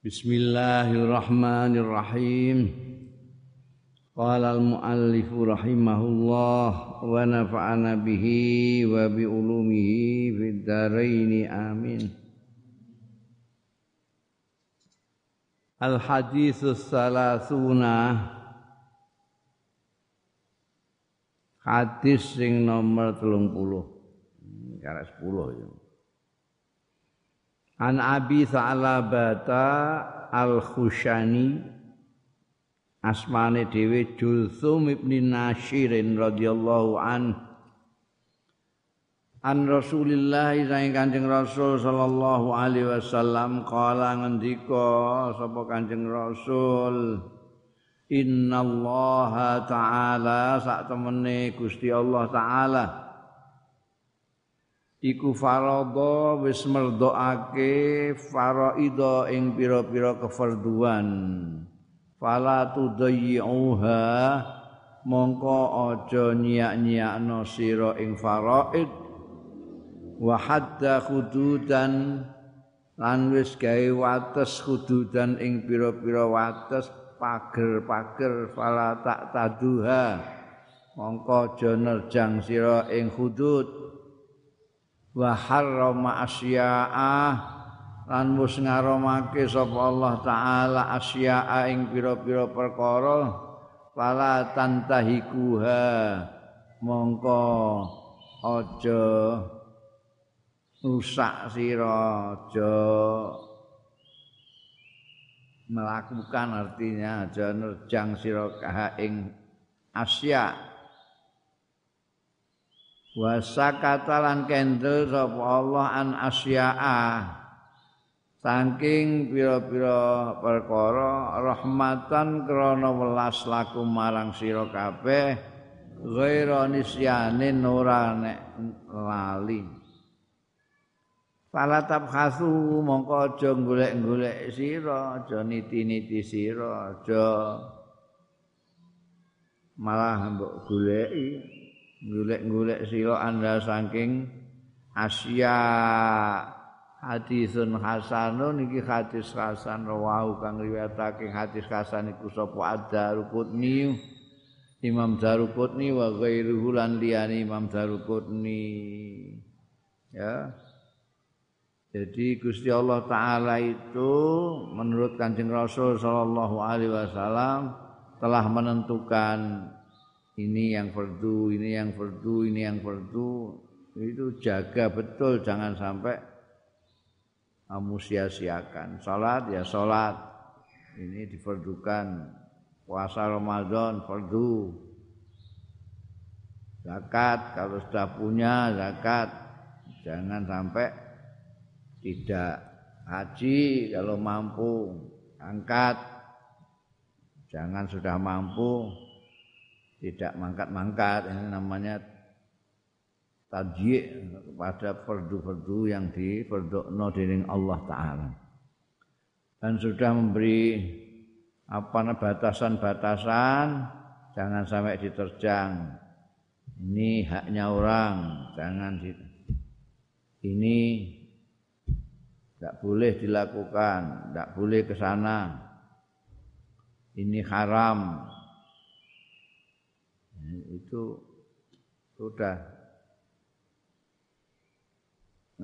Bismillahirrahmanirrahim. Qala al-muallif rahimahullah wa nafa'ana bihi wa bi ulumihi fid dharain amin. Al haditsus salasuna hadis sing nomor 30 karek 10 ya. An Abi Sa'labata Al-Khushani asmane dhewe Julthum ibn Nashirin radhiyallahu an An Rasulillah sang Kanjeng Rasul sallallahu alaihi wasallam kala ngendika sapa Kanjeng Rasul? Innallaha ta'ala. Sak temene Gusti Allah taala iku faradha wis merdokake faraida ing pira-pira kefarduan. Fala tudayyi'uha mongko aja nyiak-nyiakno sira ing faraid. Wa hadda khududan lan wis gawe wates khududan ing pira-pira wates pager-pager. Fala tak taduha mongko aja nerjang sira ing hudud wa harrama asya'a lan mus ngaramake sapa Allah taala asya'a ing pira-pira perkara fala tantahikuha mongko aja rusak sira aja melakukan artinya aja nerjang sira ing asya' wasakatalan kendel sapa Allah an asya'a saking pira-pira perkara rahmatan krana welas laku marang sira kabeh ghaira nisyane ora nek lali Fala tabhasu mongko aja golek-golek sira, aja niti-niti sira, aja malah mbok goleki. Golek-golek sira anda saking Asia. Hadisun hasanun iki hadis hasan rawahu kang riwayatake hadis hasan iku sapa ad-Darqutni. Imam Darqutni wa ghairuhu lan liyane Imam Darqutni. Ya. Jadi Gusti Allah taala itu menurut Kanjeng Rasul sallallahu alaihi wasallam telah menentukan ini yang fardu, ini yang fardu, ini yang fardu. Itu jaga betul jangan sampai kamu sia-siakan. Salat ya salat. Ini difardukan. Puasa Ramadan fardu. Zakat kalau sudah punya zakat jangan sampai tidak haji kalau mampu angkat jangan sudah mampu tidak mangkat-mangkat ini namanya tajik kepada fardu-fardu yang diperdokno dening Allah taala. Dan sudah memberi apa batasan-batasan jangan sampai diterjang. Ini haknya orang, jangan di, ini tidak boleh dilakukan, tidak boleh ke sana. Ini haram, itu sudah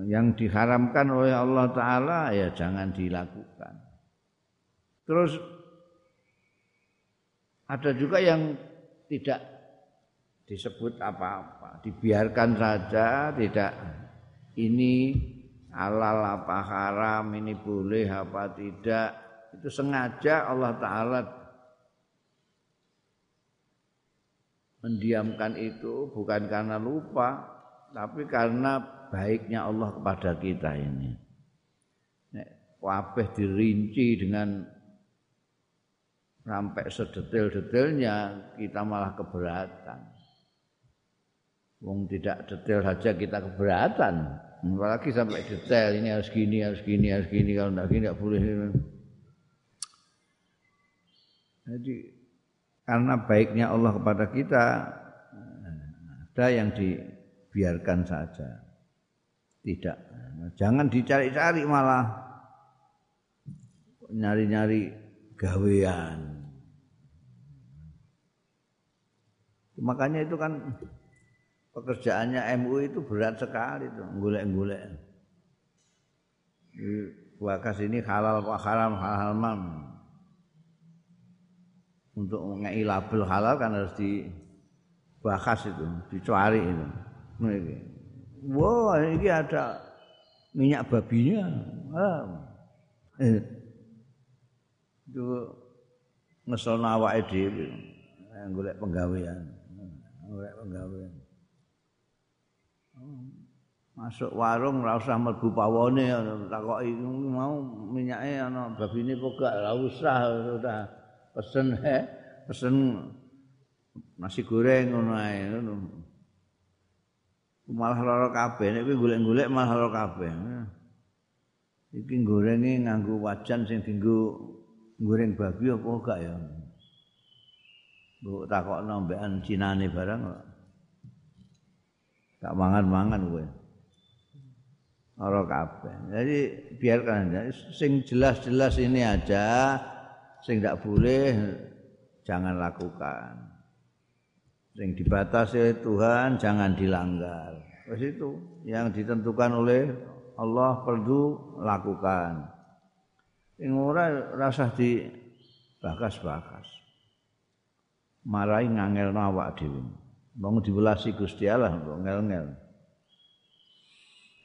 yang diharamkan oleh Allah taala ya jangan dilakukan. Terus ada juga yang tidak disebut apa-apa, dibiarkan saja, tidak ini halal apa haram, ini boleh apa tidak. Itu sengaja Allah taala mendiamkan itu bukan karena lupa tapi karena baiknya Allah kepada kita ini. Nek dirinci dengan sampai sedetail-detailnya kita malah keberatan. Wong tidak detail saja kita keberatan, apalagi sampai detail ini harus gini, harus gini, harus gini kalau tidak gini tidak boleh. Jadi karena baiknya Allah kepada kita ada yang dibiarkan saja tidak jangan dicari-cari malah nyari-nyari gawean. Makanya itu kan pekerjaannya MU itu berat sekali tuh, golek-golek. Wakas ini halal haram halal mam. Untuk ngei label halal kan harus dibahas itu, dicari itu. Wah, ini ada minyak babinya. Ah. Eh. Itu ngesel awake dhewe. Golek penggawean. Golek penggawean. Masuk warung ora usah mlebu pawone takoki mau minyake ana babine kok gak ora usah udah pesen he pesen nasi goreng ngono ae ngono. Malah lara kabeh nek golek-golek malah lara kabeh. Iki gorenge nganggo wajan sing dienggo goreng babi apa gak ya? Mbok takokno mbekan cinane barang kok. Gak mangan-mangan kowe. Ora kabeh. Jadi biarkan aja sing jelas-jelas ini aja sing tidak boleh jangan lakukan. Sing dibatasi Tuhan jangan dilanggar. Wes itu yang ditentukan oleh Allah perlu lakukan. Sing ora rasah di bakas-bakas. Marai ngangel awak dhewe. Wong diwelasi Gusti Allah ngel-ngel.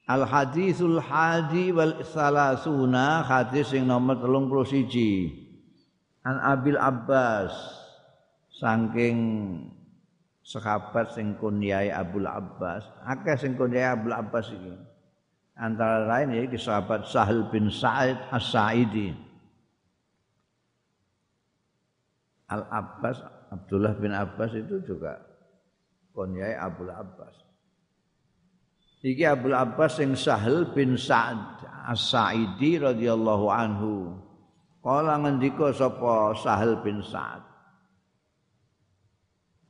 Al hadisul hadi wal salasuna hadis sing nomor 31 An Abil Abbas saking sahabat sing kunyai Abdul Abbas. Akeh sing kunyai Abdul Abbas iki. Antara lain ya sahabat Sahal bin Sa'id As-Sa'idi. Al Abbas Abdullah bin Abbas itu juga kunyai Abdul Abbas. Iki Abdul Abbas sing Sahal bin Sa'ad As-Sa'idi radhiyallahu anhu. Kala ngendika sapa Sahal bin Sa'ad.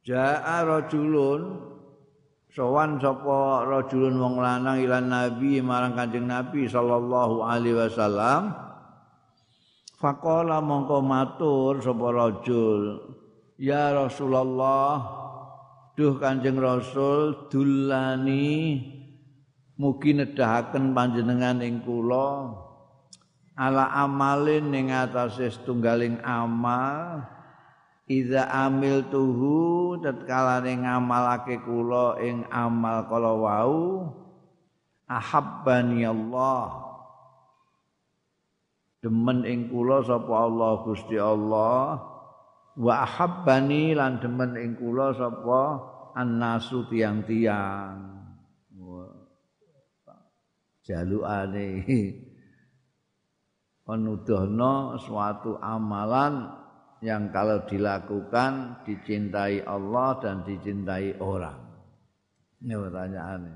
Ja'a rajulun sowan sapa rajulun wong lanang ilan nabi marang Kanjeng Nabi sallallahu alaihi wasallam. Faqala mongko matur sapa rajul, "Ya Rasulullah, duh Kanjeng Rasul dulani mugi nedahaken panjenengan ing kula ala amalin ning atase setunggaling amal Iza amil tuhu tatkala ning ngamalake kula ing amal kala wau ahabbani Allah demen ing kula sapa Allah Gusti Allah wa ahabbani lan demen ing kula sapa annasu tiang-tiang. Jalukane penuduhno suatu amalan yang kalau dilakukan dicintai Allah dan dicintai orang. Ini pertanyaannya.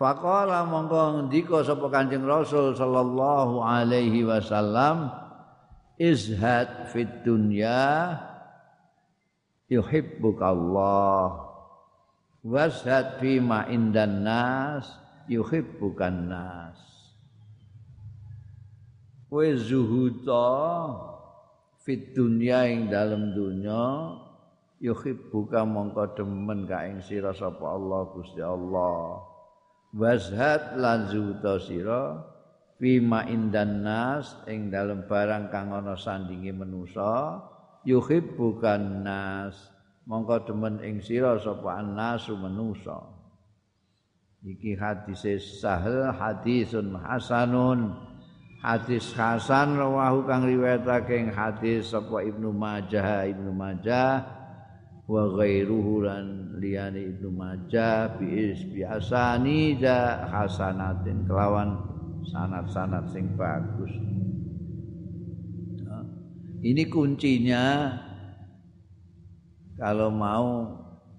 Faqala mongko ngendika sapa Kanjeng Rasul sallallahu alaihi wasallam izhad fid dunya yuhibbukallah washad fi ma indan nas yuhibbukan nas kowe zuhuda fit dunya ing dalem dunya yuhibbuka mongko demen ka ing sira sapa Allah Gusti Allah. Wazhat lan zuhuda sira fima indan nas ing dalem barang kang ana sandinge manusa yuhibbukan nas mongko demen ing sira sapa annasu manusa. Iki hadis sahel hadisun hasanun hadis hasan rawahu kang riwayatake hadis sapa Ibnu Majah Ibnu Majah wa ghairuhu lan liyane Ibnu Majah bi biasani da hasanatin kelawan sanad-sanad sing bagus. Ini kuncinya. Kalau mau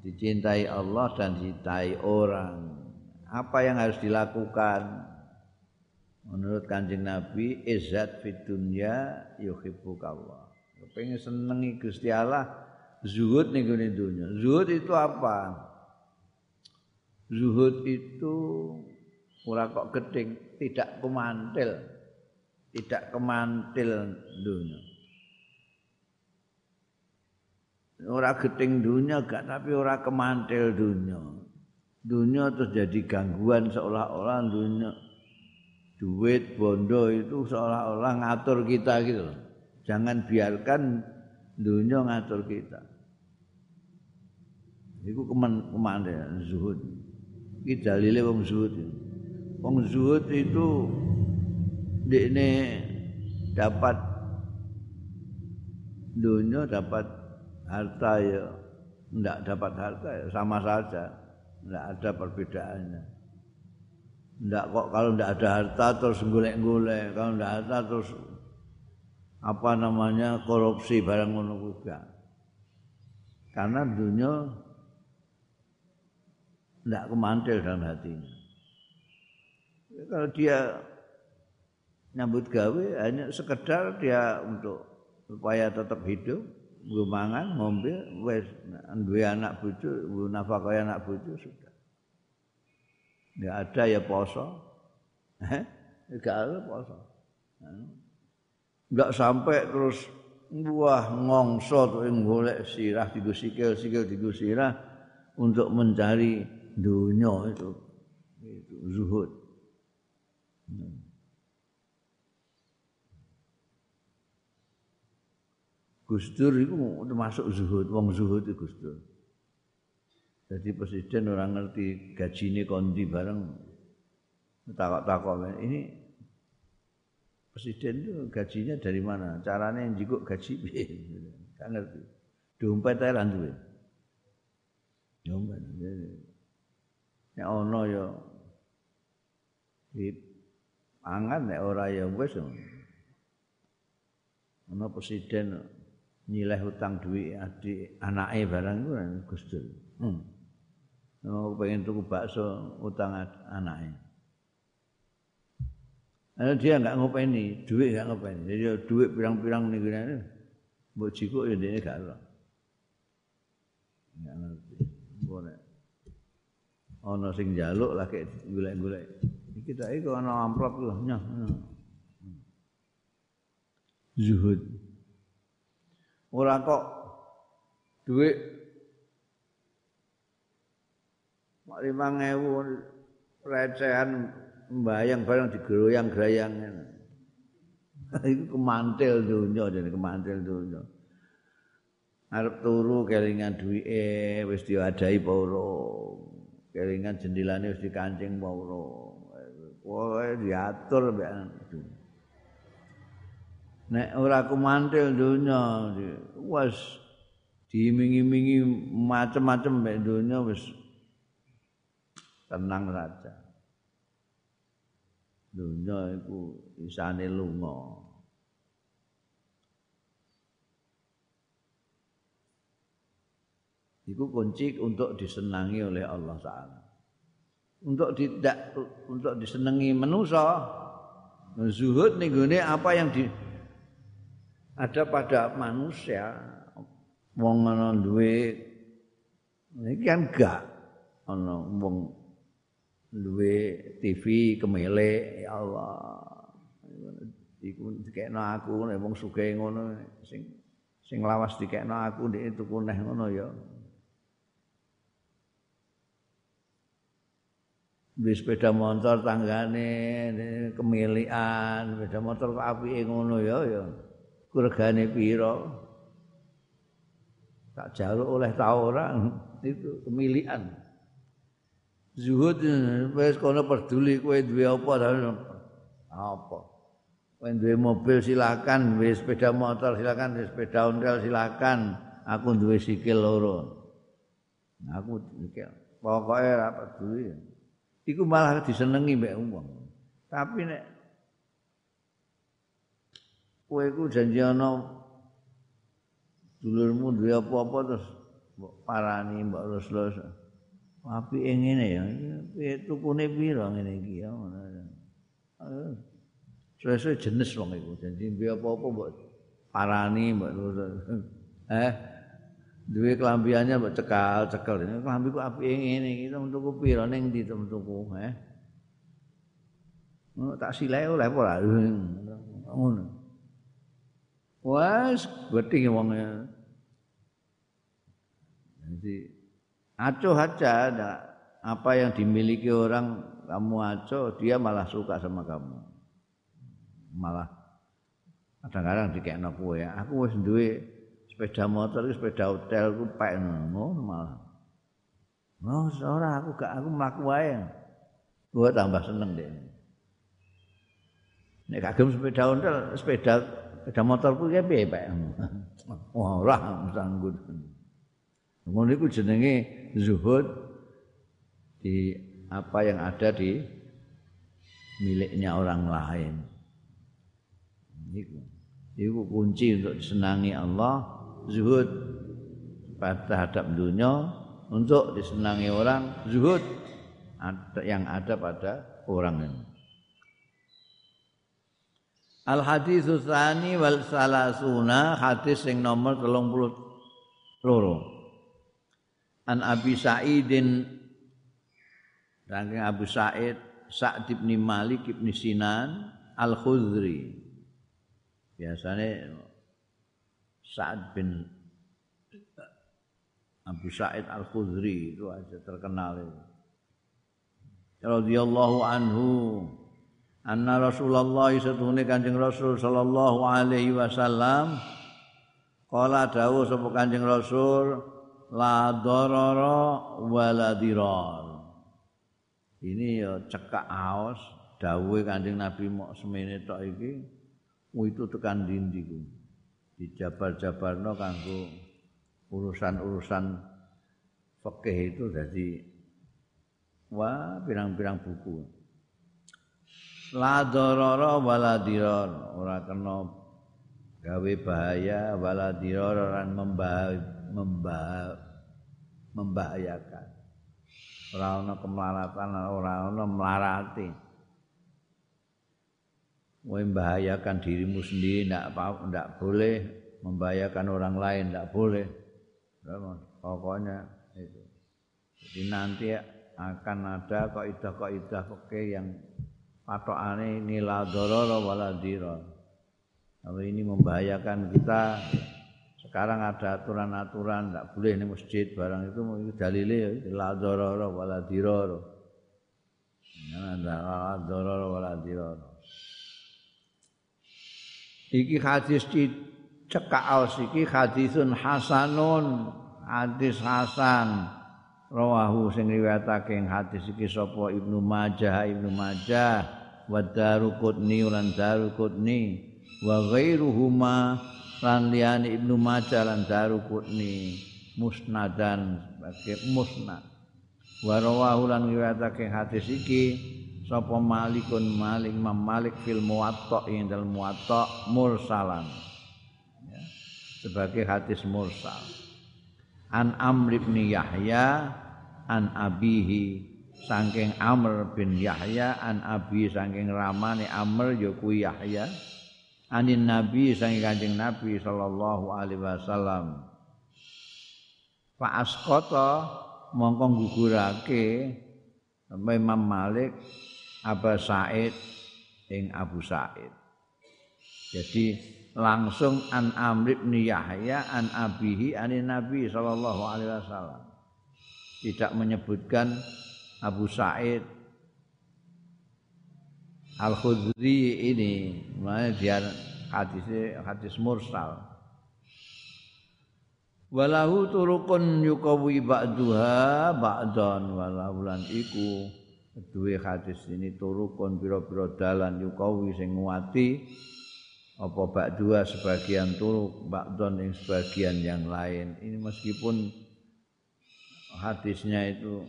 dicintai Allah dan dicintai orang apa yang harus dilakukan menurut kanjeng Nabi izzat fid dunya yuhibbukallah pengen senengi Gusti Allah zuhud ning gone dunya zuhud itu apa zuhud itu ora kok gedeng tidak pemantil tidak kemantil dunia. Ora geting dunia gak tapi ora kemantil dunia. Dunia terus jadi gangguan seolah-olah dunia duit bondo itu seolah-olah ngatur kita gitu Jangan biarkan dunia ngatur kita. Iku keman kemana zuhud. Iki dalile wong zuhud. Wong zuhud itu ini dapat dunia dapat harta ya enggak dapat harta ya sama saja enggak ada perbedaannya enggak kok kalau enggak ada harta terus golek-golek kalau enggak ada terus apa namanya korupsi barang ngono juga karena dunia enggak kemantil dalam hatinya. Kalau dia nyambut gawe hanya sekedar dia untuk supaya tetap hidup nggo mangan ngombe duwe anak bojo nafkahi anak bojo sudah enggak ada ya poso. Enggak ada poso. Enggak sampai terus wah ngongso tuh golek sirah digo sikil sikil digo sirah untuk mencari dunia itu itu zuhud. Gus Dur itu termasuk zuhud, wong zuhud itu Gus Dur. Jadi presiden orang ngerti gaji ini kondi bareng takok-takok ini presiden itu gajinya dari mana? Caranya yang jikuk gaji Kan ngerti. Dompet lan duwe. Dompet. Ya ono ya di pangan nek ora ya wis. Ono presiden nyileh hutang duit adik anake barang itu kan Gus Dur. Hmm. Oh, pengen tuku bakso utang anaknya. Lalu dia enggak ngopeni, duit enggak ngopeni. Jadi duit pirang-pirang nih gini, buat jiko ya dia enggak ada. Enggak ngerti. Boleh. Ono sing jaluk lah kayak gulek-gulek. Kita itu ono amplop loh, nyah. Zuhud. ora kok duit limang ewu recehan mbayang barang digeroyang gerayang Iku kemantil dunia jadi kemantil dunia Arep turu kelingan duwike wis wes diadai pauro Kelingan jendelane wis dikancing pauro wah diatur mbek Nek ora kumantil dunia wes diiming-imingi macem-macem mbek dunia wis tenang saja donya iku isane lunga Iku kunci untuk disenangi oleh Allah Taala. Untuk tidak untuk disenangi manusia, zuhud nih apa yang di, ada pada manusia wong ana duwe iki kan gak ana wong duwe TV kemele ya Allah. Iku dikekno aku wong sugih ngono sing sing lawas dikekno aku ndek tuku neh ngono ya. Di sepeda motor tanggane kemilian sepeda motor apike ngono ya ya. Regane pira tak jaluk oleh ta ora? Itu kemilian zuhud wis kono peduli kowe duwe apa apa? Kowe duwe mobil silakan. Wis sepeda motor silakan. Wis sepeda ontel silakan. Aku duwe sikil loro. Aku sikil pokoke ora peduli. Iku malah disenengi mbek wong. Tapi nek kowe iku janji ana dulurmu duwe apa-apa terus mbok parani mbok lus-lus api ngene ya piye tukune pira ngene iki ya ngono Sesuai jenis wong iku. Jadi biar apa-apa mbok parani mbok eh duwe kelambiannya mbok cekal cekel ini kelambi ku api ngene iki tuku pira ning ndi tuku eh tak sileh oleh apa ngono. Wes beting wong jadi acuh aja apa yang dimiliki orang kamu acuh dia malah suka sama kamu malah kadang-kadang dikekno kowe ya aku wis duwe sepeda motor sepeda hotel ku pek ngono malah Oh, ora aku gak aku mlaku wae. Gua tambah seneng deh. Nek kagem sepeda ontel, sepeda sepeda motor ku piye, Pak? Wah, ora sanggup. Iku jenenge zuhud di apa yang ada di miliknya orang lain. Iku. Iku kunci untuk disenangi Allah, zuhud pada hadap dunia, untuk disenangi orang zuhud yang ada pada orang ini. Al hadis tsani wal salasuna hadis yang nomor 32. An Abi Sa'idin. Rangking Abu Sa'id Sa'd bin Malik bin Sinan Al Khudri biasanya Sa'd bin Abu Sa'id Al-Khudri itu aja terkenal itu. Radhiyallahu anhu anna Rasulullah satune Kanjeng Rasul sallallahu alaihi wasallam. Qala dawuh sapa Kanjeng Rasul la darara wala dirar. Ini ya cekak aos dawuhe Kanjeng Nabi mok semene tok iki itu tekan dindi ku. Dijabar-jabarno kanggo urusan-urusan fikih itu jadi wah pirang-pirang buku. La darara wala dirar, ora kena gawe bahaya wala dirar orang membah, membah, membahayakan. Ora ana kemelaratan, ora ana melarati. Kowe membahayakan dirimu sendiri ndak ndak boleh, membahayakan orang lain ndak boleh. pokoknya itu jadi nanti akan ada kaidah-kaidah fikih yang patokane ini la darara wala dirar kalau ini membahayakan kita sekarang ada aturan-aturan tidak boleh ini masjid barang itu dalilnya la darara wala dirar la darara wala dirar iki hadis cekak aus iki hadisun hasanun hadis hasan. Rawahu sing riwayatake hadis iki sapa Ibnu Majah Ibnu Majah wa Daruqutni lan Daruqutni wa ghairuhuma lan liyane Ibnu Majah lan Daruqutni musnadan sebagai musnad. Wa rawahu lan riwayatake hadis iki sapa Malikun Malik Imam Malik fil Muwatta ing dalam Muwatta mursalan. Sebagai hadis mursal. An Amr bin Yahya an abihi saking Amr bin Yahya an abi saking ramane Amr ya Yahya anin Nabi saking Kanjeng Nabi sallallahu alaihi wasallam. Fa asqata mongko gugurake Imam Malik Abu Said ing Abu Said. Jadi langsung an Amr bin Yahya an abihi anin Nabi sallallahu alaihi wasallam. Tidak menyebutkan Abu Sa'id Al-Khudri ini, makanya dia hadis hadis mursal. Walahu turukun yukawi ba'duha ba'dan walaulan iku. Duwe hadis ini turukun pira-pira dalan yukawi sing nguati. Apa bak dua sebagian turuk bakdon yang sebagian yang lain. Ini meskipun hadisnya itu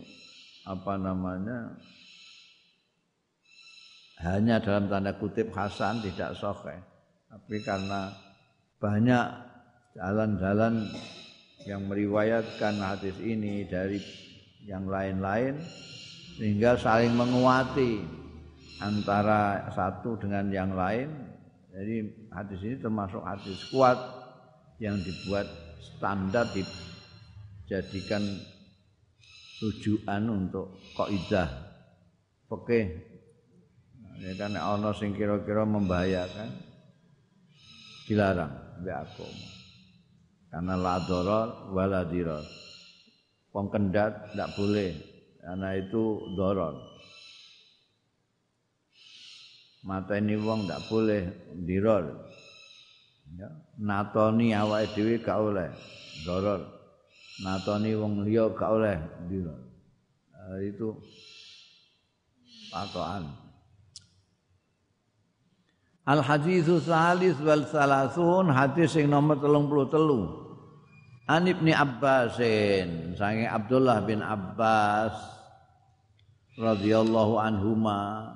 apa namanya hanya dalam tanda kutip hasan tidak sahih tapi karena banyak jalan-jalan yang meriwayatkan hadis ini dari yang lain-lain sehingga saling menguati antara satu dengan yang lain. Jadi hadis ini termasuk hadis kuat yang dibuat standar dijadikan tujuan untuk kaidah oke ya kan ono sing kira-kira membahayakan dilarang mbek aku. Karena la doror wala diror wong kendat tidak boleh karena itu doror mata ini wong tidak boleh diror ya natoni awake dhewe gak oleh doror natoni wong liya gak oleh diror nah, itu patokan Al hadithu salis wal salasun hadis sing nomor 33. An Ibni Abbasin, sange Abdullah bin Abbas radhiyallahu anhuma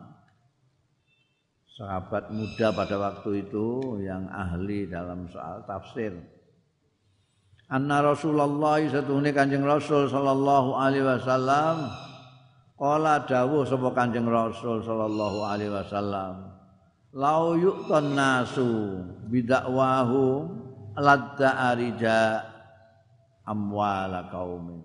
sahabat muda pada waktu itu yang ahli dalam soal tafsir. Anna Rasulullah satuhune Kanjeng Rasul sallallahu alaihi wasallam qala dawuh sapa Kanjeng Rasul sallallahu alaihi wasallam lau yu'tan nasu bidakwahu ladda arija amwala kaumin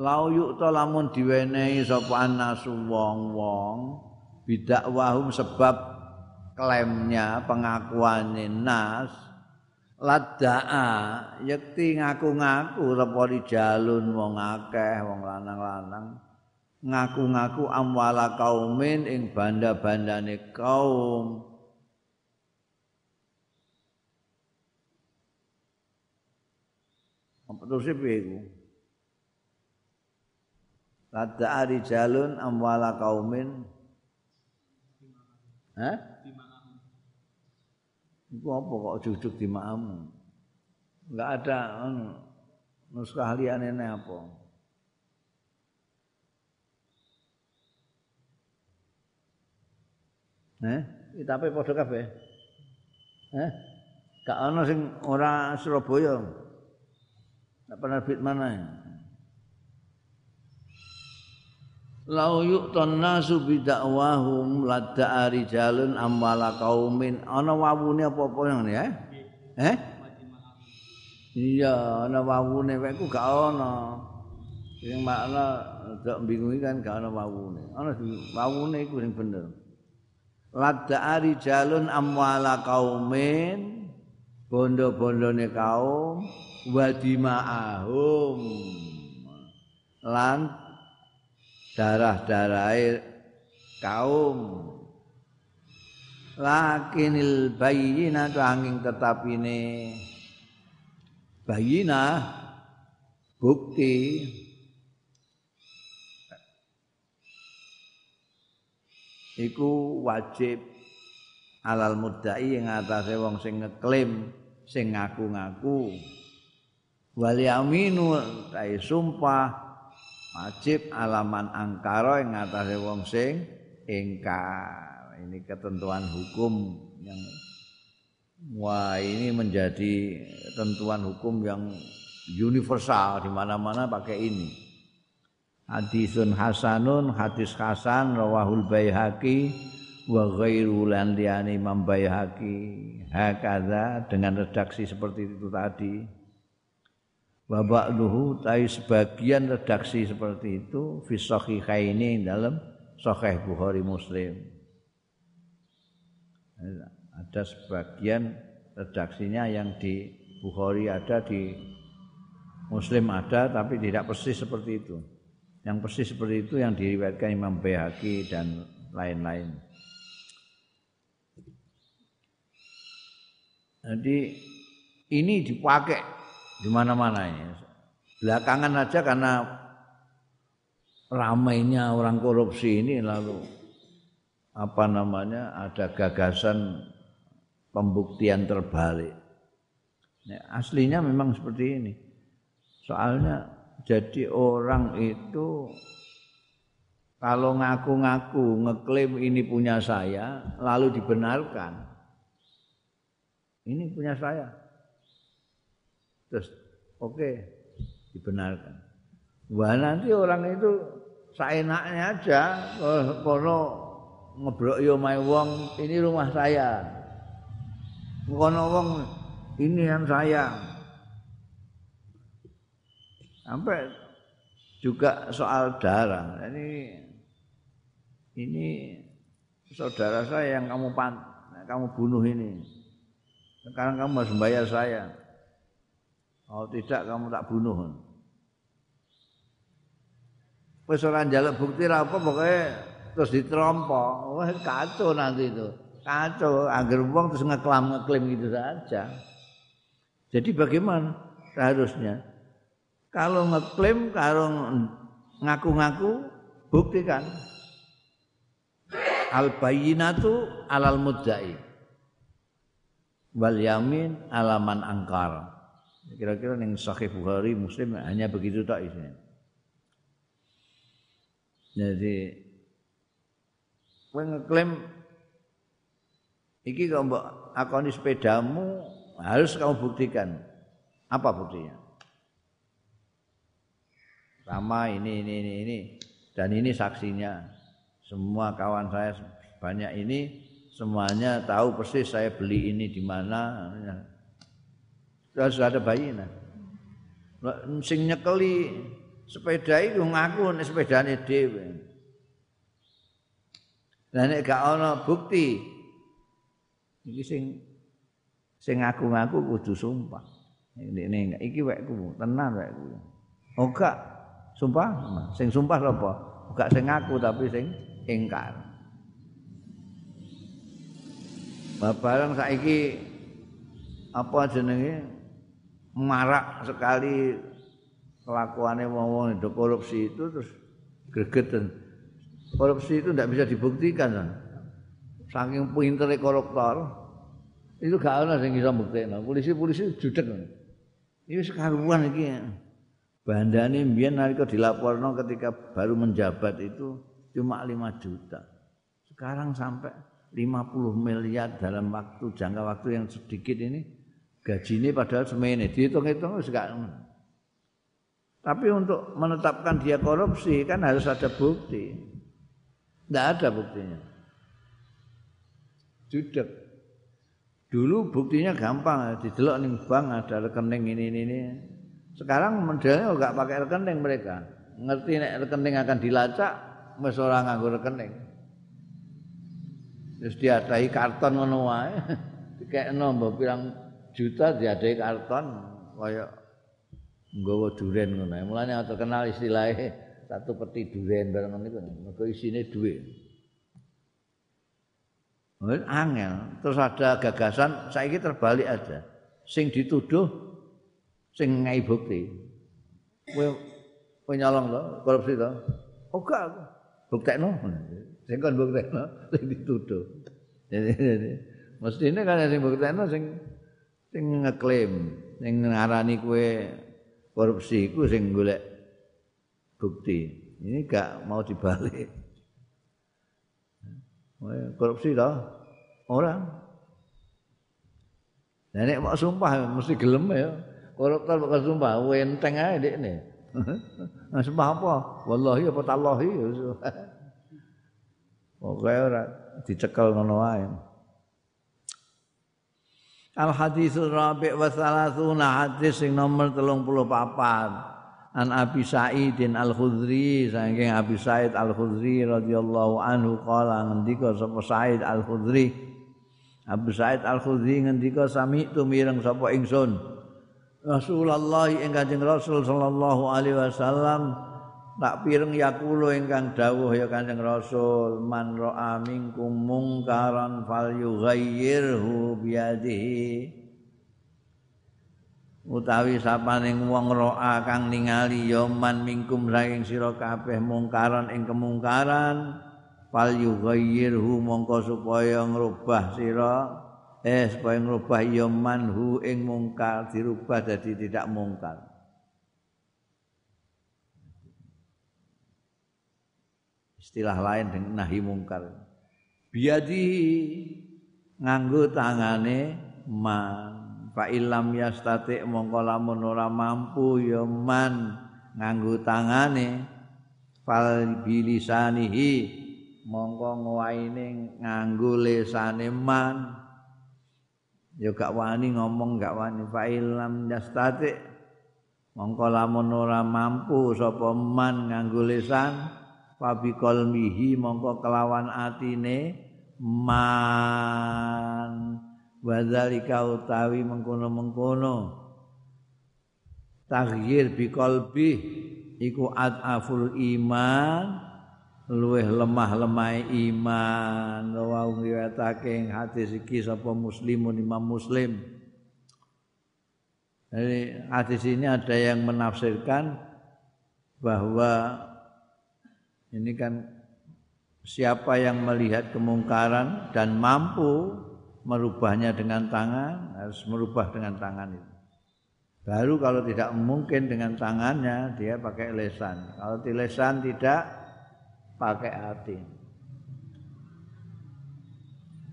lau yu'ta lamun diwenehi sapa nasu wong-wong bidakwahum sebab klaimnya pengakuannya nas ladda'a yakti ngaku-ngaku sapa jalun wong akeh wong lanang-lanang ngaku-ngaku amwala kaumin ing banda-bandane kaum apa terus piye iku Lada ari jalun amwala kaumin Hah? Iku apa kok jujuk di ma'amu? Enggak ada anu nuskah liyane apa? Eh, kitabe padha kabeh. Eh? Gak ana sing ora Surabaya. Gak penerbit mana ya? Lau yu'tan nasu bidakwahum ladda arijalun amwala kaumin. Ana wawune apa-apa yang ya? Eh? Iya, ana wawune wae ku gak ana. Sing makna gak bingungi kan gak ana wawune. Ana wawune iku sing bener. Ladda jalun amwala kaumin bondo-bondone kaum wadima'ahum. Lan darah-darah kaum. Lakinil bayina angin tetap bayina bukti iku wajib alal mudai yang atase wong sing ngeklaim sing ngaku-ngaku. Wal yaminu tai sumpah wajib alaman angkara yang atase wong sing ingkar. Ini ketentuan hukum yang wah ini menjadi ketentuan hukum yang universal di mana-mana pakai ini hadisun hasanun hadis hasan rawahul baihaqi wa ghairu lan imam baihaqi. Hakadha dengan redaksi seperti itu tadi. Wa ba'duhu tai sebagian redaksi seperti itu fi sahihaini dalam sahih Bukhari Muslim. Ada sebagian redaksinya yang di Bukhari ada di Muslim ada tapi tidak persis seperti itu yang persis seperti itu yang diriwayatkan Imam Baihaqi dan lain-lain. Jadi ini dipakai di mana-mana ini. Belakangan aja karena ramainya orang korupsi ini lalu apa namanya ada gagasan pembuktian terbalik. Aslinya memang seperti ini. Soalnya jadi orang itu kalau ngaku-ngaku ngeklaim ini punya saya lalu dibenarkan. Ini punya saya. Terus oke okay, dibenarkan. Wah nanti orang itu seenaknya aja kalau ngebrok yo mai wong ini rumah saya. Kono wong ini yang saya. Sampai juga soal darah ini ini saudara saya yang kamu pan, kamu bunuh ini Sekarang kamu harus bayar saya. Kalau tidak kamu tak bunuh. Wis ora njaluk bukti apa pokoke terus ditrompo. Wah kacau nanti itu. Kacau, agar wong terus ngeklam ngeklaim gitu saja. Jadi bagaimana seharusnya? Kalau ngeklaim, kalau ngaku-ngaku, buktikan. Al bayinatu alal mudda'i. Wal yamin alaman angkar. Kira-kira yang sahih Bukhari Muslim hanya begitu tak isinya. Jadi kowe ngeklaim iki kok mbok akoni sepedamu harus kamu buktikan. Apa buktinya? Sama ini ini ini ini dan ini saksinya. Semua kawan saya banyak ini semuanya tahu persis saya beli ini di mana. Sudah ada bayi nah. Sing nyekeli sepeda itu ngaku nek sepedane dhewe. Lah nek gak ana bukti iki sing sing ngaku-ngaku kudu sumpah. Ini iki wekku, tenan wekku. Oh gak sumpah, sing sumpah apa? Gak sing ngaku tapi sing ingkar. Babaran saiki apa jenenge marak sekali kelakuannya wong-wong itu korupsi itu terus gregetan. Korupsi itu tidak bisa dibuktikan. Kan? Saking pinternya koruptor, itu gak ada yang bisa buktikan. Polisi-polisi judek. Ini sekaruan ini. Bandane mbiyen nalika dilaporno ketika baru menjabat itu cuma 5 juta. Sekarang sampai 50 miliar dalam waktu jangka waktu yang sedikit ini gajinya padahal semene dihitung-hitung gak Tapi untuk menetapkan dia korupsi kan harus ada bukti. Tidak ada buktinya. Judek. Dulu buktinya gampang, didelok ning bank ada rekening ini ini ini. Sekarang modelnya enggak pakai rekening mereka. Ngerti nek rekening akan dilacak, wis ora nganggo rekening. Terus diadai karton ngono wae. Dikekno mbok pirang juta diadai karton kaya nggawa duren ngono. Mulane terkenal istilahnya satu peti duren bareng niku. Mergo isine. Mungkin angel. Terus ada gagasan saiki terbalik aja. Sing dituduh sing ngai bukti. Kowe kowe nyolong to, korupsi to? Oh gak, buktekno. Sing kon buktekno sing dituduh. Jadi, mestine kan sing buktekno sing sing ngeklaim, sing ngarani kowe korupsi itu sing golek bukti. Ini gak mau dibalik. Korupsi toh orang. Nah, nek mau sumpah mesti gelem ya. Koruptor kok sumpah wenteng ae dekne. Nah, sumpah apa? Wallahi apa tallahi. Pokoke ora dicekel ngono wae. Al hadisul rabi' wa thalathuna hadis sing nomor 34 An Abi Sa'idin Al Khudri saking Abi Sa'id Al Khudri radhiyallahu anhu qala ngendika sapa Sa'id Al Khudri Abu Sa'id Al Khudri ngendika sami tu mireng sapa ingsun Rasulullah ing Kanjeng Rasul sallallahu alaihi wasallam tak pireng yakulo ingkang dawuh ya Kanjeng Rasul man ra'a minkum mungkaran falyughayyirhu biyadihi. Utawi sapaning wong ra'a kang ningali ya man minkum saking sira kabeh mungkaran ing kemungkaran falyughayyirhu mongko supaya ngrubah sira eh supaya ngrubah ya manhu ing mungkar dirubah dadi tidak mungkar istilah lain dengan nahi mungkar biadi nganggo tangane man. Fa illam yastati mongko lamun ora mampu ya man nganggo tangane. Fal bilisanihi mongko ngwaine nganggo lesane man ya gak wani ngomong gak wani fa illam yastati mongko lamun ora mampu sapa man nganggo lesan fabi qalbihi mongko kelawan atine man. Wadzalika utawi mengkono-mengkono. Taghyir bi qalbi iku adaful iman luweh lemah-lemah iman wa ngiwatake hadis iki sapa muslimun imam muslim jadi hadis ini ada yang menafsirkan bahwa ini kan siapa yang melihat kemungkaran dan mampu merubahnya dengan tangan harus merubah dengan tangan itu. Baru kalau tidak mungkin dengan tangannya dia pakai lesan. Kalau di lesan tidak pakai hati.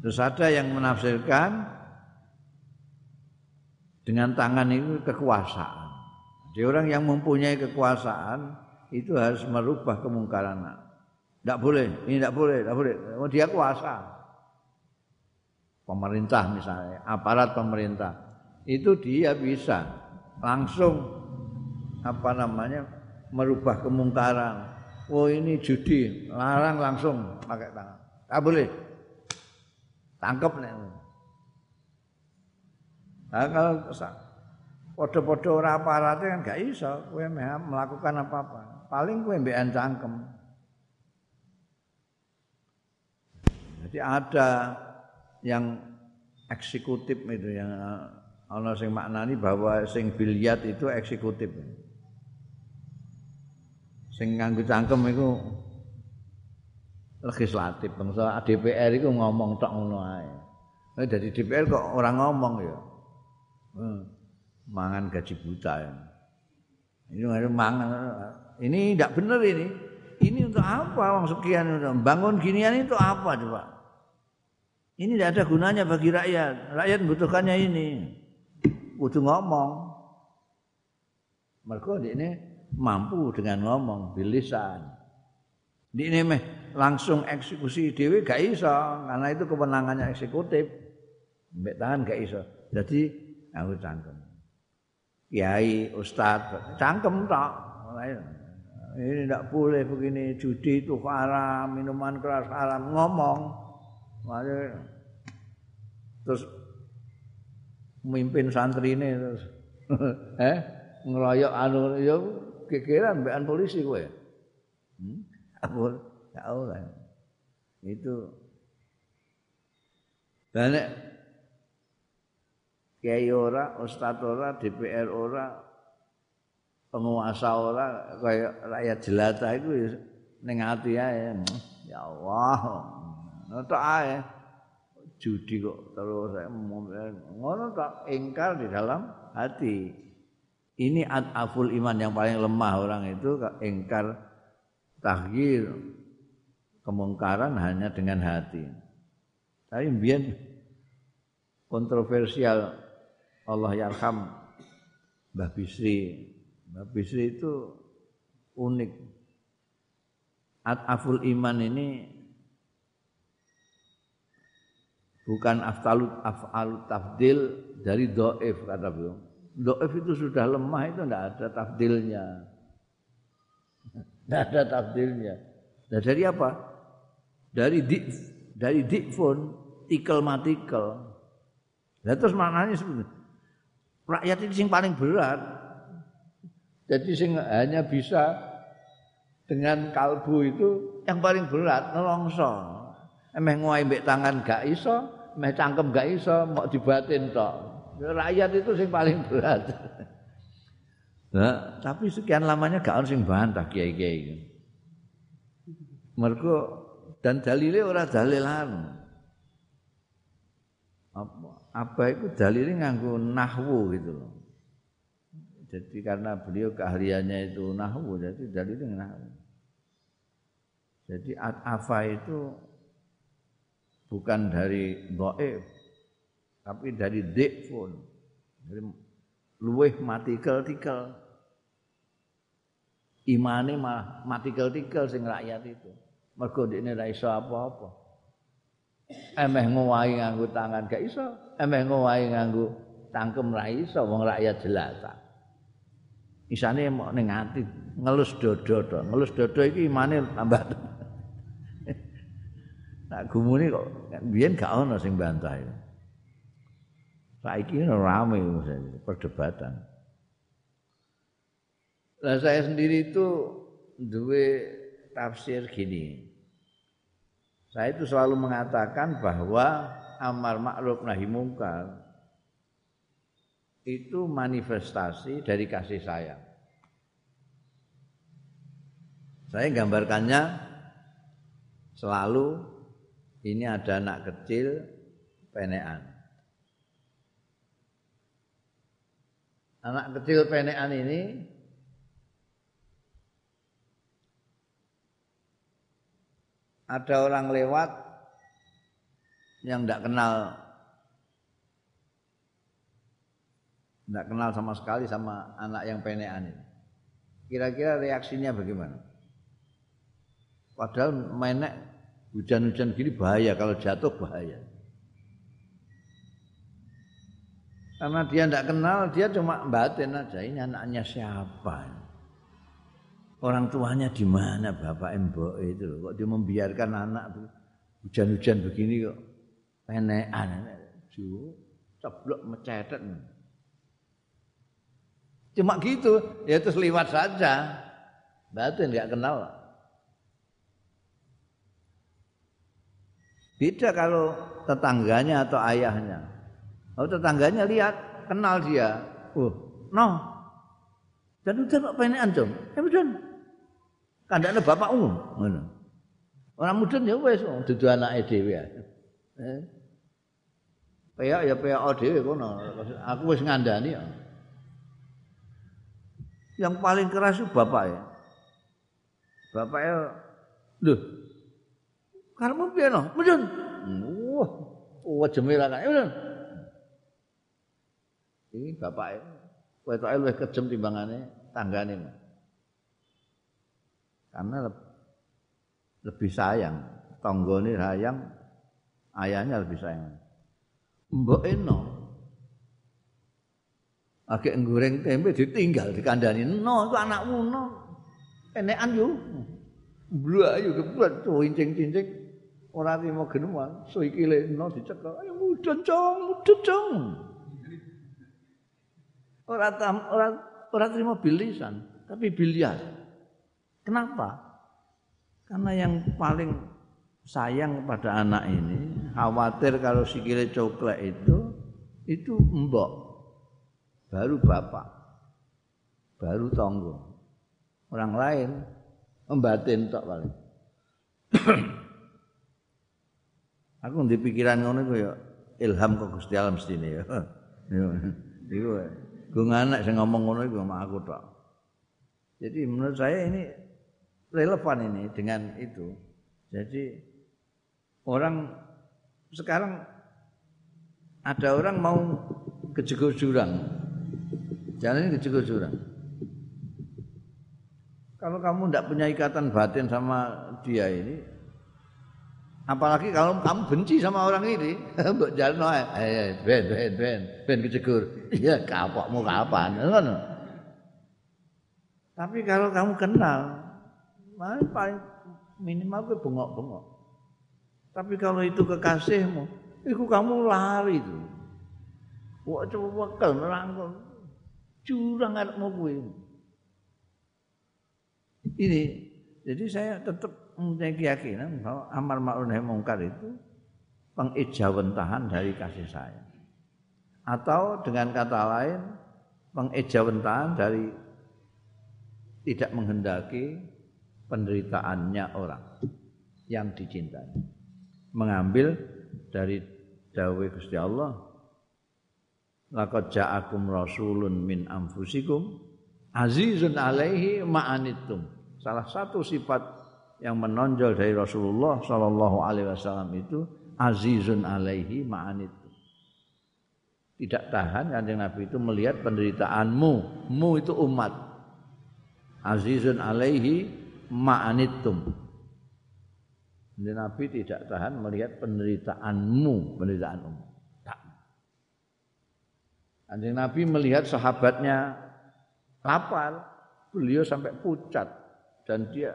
Terus ada yang menafsirkan dengan tangan itu kekuasaan. Jadi orang yang mempunyai kekuasaan itu harus merubah kemungkaran. Tidak boleh, ini tidak boleh, tidak boleh. Oh, dia kuasa pemerintah misalnya, aparat pemerintah, itu dia bisa langsung apa namanya merubah kemungkaran. Oh ini judi, larang langsung pakai tangan. Tak boleh. Tangkap nih. Nah, kalau podo-podo ora aparatnya kan gak iso kowe melakukan apa-apa. Paling kowe mbekan cangkem. Jadi ada yang eksekutif itu yang ana sing maknani bahwa sing biliat itu eksekutif. Sing nganggo cangkem iku legislatif bangsa DPR itu ngomong tok ngono ae. Dari DPR kok orang ngomong ya. Hmm. Mangan gaji buta ya. Ini mangan. Ini tidak benar ini. Ini untuk apa? Wong sekian bangun ginian itu apa coba? Ini tidak ada gunanya bagi rakyat. Rakyat membutuhkannya ini. Kudu ngomong. Mereka ini mampu dengan ngomong bilisan. Di ini meh langsung eksekusi dewi gak iso karena itu kewenangannya eksekutif. Mbak tangan gak iso. Jadi aku cangkem. Kiai, ustad, cangkem tak. Ini tidak boleh begini judi itu haram, minuman keras haram, ngomong. Terus mimpin santri ini terus eh ngeroyok anu ya kekiran bean polisi kowe. Hmm? Aku tahu lah. Itu dan kiai ora, ustaz ora, DPR ora, penguasa ora kayak rakyat jelata itu ning ati. Ya Allah. Ngono ae. judi kok terus ngono tak ingkar di dalam hati ini aful iman yang paling lemah orang itu ingkar tahgir kemungkaran hanya dengan hati. Tapi biar kontroversial Allah yarham Mbah Bisri. Mbah Bisri itu unik. Aful iman ini bukan aftalut afalut tafdil dari doif kata beliau. Doif itu sudah lemah itu tidak ada tafdilnya. Tidak ada tafdilnya. Nah, dari apa? Dari di, dari dikfun tikel matikel. Nah, terus maknanya sebenarnya rakyat itu sing paling berat. Jadi sing hanya bisa dengan kalbu itu yang paling berat nelongso. Emeh nguai mbek tangan gak iso, emeh cangkem gak iso, mau dibatin tok. Rakyat itu sing paling berat. Nah, tapi sekian lamanya gak ono sing bantah kiai-kiai. Mergo dan dalile ora dalilan. Apa, apa itu dalilnya nganggo nahwu gitu loh. Jadi karena beliau keahliannya itu nahwu, jadi dalilnya nahwu. Jadi at-afa itu bukan dari dhaif tapi dari dhifun dari luweh matikel-tikel. Imane malah matikel-tikel sing rakyat itu. Mergo dekne ra iso apa-apa. Emeh ngowahi nganggo tangan gak iso. Emeh ngowahi nganggo tangkem ra iso wong rakyat jelata. Isane mau ning ati ngelus dodo to. Ngelus dodo iki imane tambah. Nak gumune kok biyen gak ono sing bantah itu. Saiki rame perdebatan. Nah saya sendiri itu dua tafsir gini. Saya itu selalu mengatakan bahwa amar ma'ruf nahi mungkar itu manifestasi dari kasih sayang. Saya gambarkannya selalu ini ada anak kecil penean. Anak kecil penean ini ada orang lewat yang tidak kenal tidak kenal sama sekali sama anak yang penean ini. Kira-kira reaksinya bagaimana? Padahal menek hujan-hujan gini bahaya kalau jatuh bahaya. Karena dia tidak kenal, dia cuma batin aja. Ini anaknya siapa? Orang tuanya di mana bapak mbok itu. Kok dia membiarkan anak hujan-hujan begini kok penekan. Ju, ceblok mecetet. Cuma gitu, ya terus lewat saja. Batin nggak kenal. Beda kalau tetangganya atau ayahnya. Oh tetangganya lihat, kenal dia. Oh, no. Dan udah kok pengen anjom. Ya udah. Bapak umum. Ngono. Orang muda ya wis oh, dudu anake dhewe ya. Eh. Peyak ya peyak dhewe kono. Aku wis ngandani ya. Yang paling keras itu bapak ya. Bapaknya, lho, karemu piye no? Mudun. Wah, wah kan. Ya Ini bapak wetoke luwih kejem timbangane tanggane. Karena lebih sayang, tanggane sayang, ayahnya lebih sayang. Mbok eno. Agek goreng tempe ditinggal dikandani, "No, itu anakmu, no." Enekan yo. Blak yo keblat cincing-cincing. Ora trimo geneman, so iki no dicekel. Ayo mudun, Cong, mudun, Cong. Orang orang orang terima bilisan, tapi biliar. Kenapa? Karena yang paling sayang pada anak ini khawatir kalau sikile coklat itu itu mbok. Baru bapak. Baru tonggo. Orang lain membatin tok paling. Aku di pikiran ngono ya ilham kok Gusti alam sini ya? Iku Gue anak saya ngomong ngono iku sama aku tok. Jadi menurut saya ini relevan ini dengan itu. Jadi orang sekarang ada orang mau kejegur jurang. Jalan kejegur jurang. Kalau kamu tidak punya ikatan batin sama dia ini, Apalagi kalau kamu benci sama orang ini, mbok jalno ae. Eh, ben ben ben ben kecegur. Iya, kapokmu kapan? Ngono. Tapi kalau kamu kenal, paling minimal gue bengok-bengok. Tapi kalau itu kekasihmu, itu kamu lari itu. Wah coba wakil merangkul. Curang anakmu gue. Ini, jadi saya tetap mempunyai keyakinan bahwa amar ma'ruf nahi mungkar itu pengejawentahan dari kasih sayang. Atau dengan kata lain pengejawentahan dari tidak menghendaki penderitaannya orang yang dicintai. Mengambil dari dawai Gusti Allah Laqad ja'akum rasulun min anfusikum azizun alaihi ma'anittum. Salah satu sifat yang menonjol dari Rasulullah Shallallahu Alaihi Wasallam itu azizun alaihi ma'anit. Tidak tahan kanjeng Nabi itu melihat penderitaanmu. Mu itu umat. Azizun alaihi ma'anittum. Kanjeng Nabi tidak tahan melihat penderitaanmu penderitaan umat tak. Kanjeng Nabi melihat sahabatnya lapar beliau sampai pucat dan dia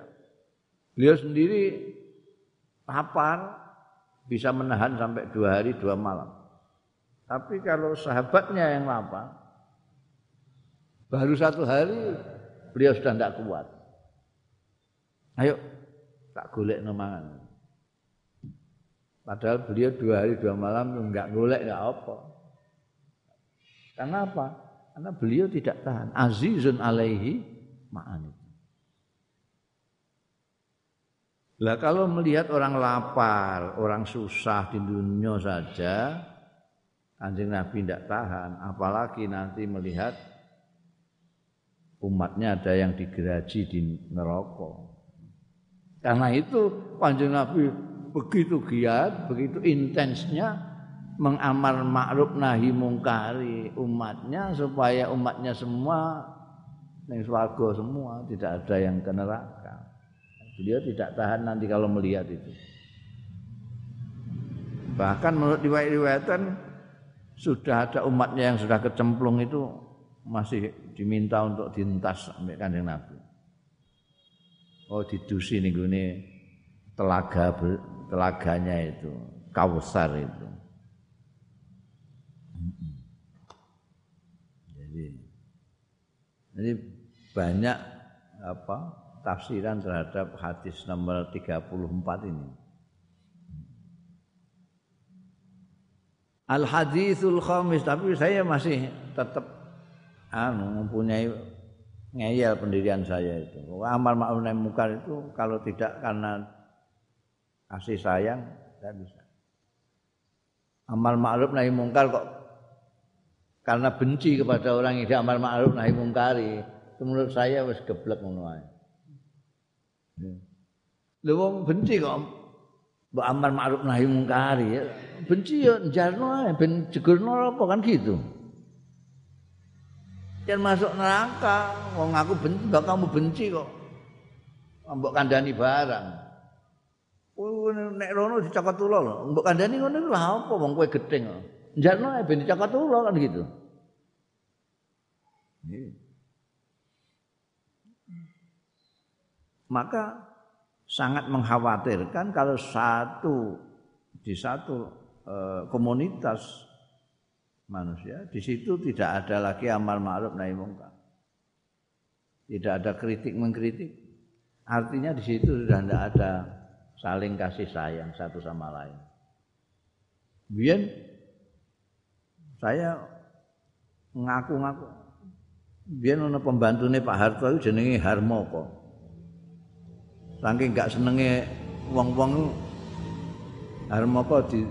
Beliau sendiri lapar bisa menahan sampai dua hari dua malam. Tapi kalau sahabatnya yang lapar, baru satu hari beliau sudah tidak kuat. Ayo tak golek mangan. Padahal beliau dua hari dua malam enggak golek enggak apa. Karena apa? Karena beliau tidak tahan. Azizun alaihi ma'anit. Lah kalau melihat orang lapar, orang susah di dunia saja, Kanjeng Nabi tidak tahan, apalagi nanti melihat umatnya ada yang digeraji di neraka. Karena itu Kanjeng Nabi begitu giat, begitu intensnya mengamar ma'ruf nahi mungkari umatnya supaya umatnya semua yang semua tidak ada yang ke neraka. Beliau tidak tahan nanti kalau melihat itu. Bahkan menurut riwayat-riwayatan sudah ada umatnya yang sudah kecemplung itu masih diminta untuk dientas sampai kanjeng Nabi. Oh didusi nih gini telaga telaganya itu kausar itu. Jadi, jadi banyak apa tafsiran terhadap hadis nomor 34 ini. Al hadisul khamis tapi saya masih tetap anu mempunyai ngeyel pendirian saya itu. Amal ma'ruf nahi munkar itu kalau tidak karena kasih sayang tidak bisa. Amal ma'ruf nahi mungkar kok karena benci kepada orang yang tidak amal ma'ruf nahi mungkari. Itu menurut saya wis geblek ngono ae. Lha wong benci kok mbok amar ma'ruf nahi mungkari ya. Benci ya njarno ben jegurno apa kan gitu. Jangan masuk neraka, wong aku benci, mbak kamu benci kok. Mbok kandani barang. Oh, nek rono dicakot ulo lho. Mbok kandani ngono lha apa wong kowe gething. Njarno ben dicakot ulo kan gitu. Iya. Maka sangat mengkhawatirkan kalau satu di satu eh, komunitas manusia di situ tidak ada lagi amal ma'ruf nahi mungkar. Tidak ada kritik mengkritik. Artinya di situ sudah tidak ada saling kasih sayang satu sama lain. Biar saya ngaku-ngaku biar ono pembantune Pak Harto itu jenenge Harmoko. Saking gak senenge wong-wong Harmoko di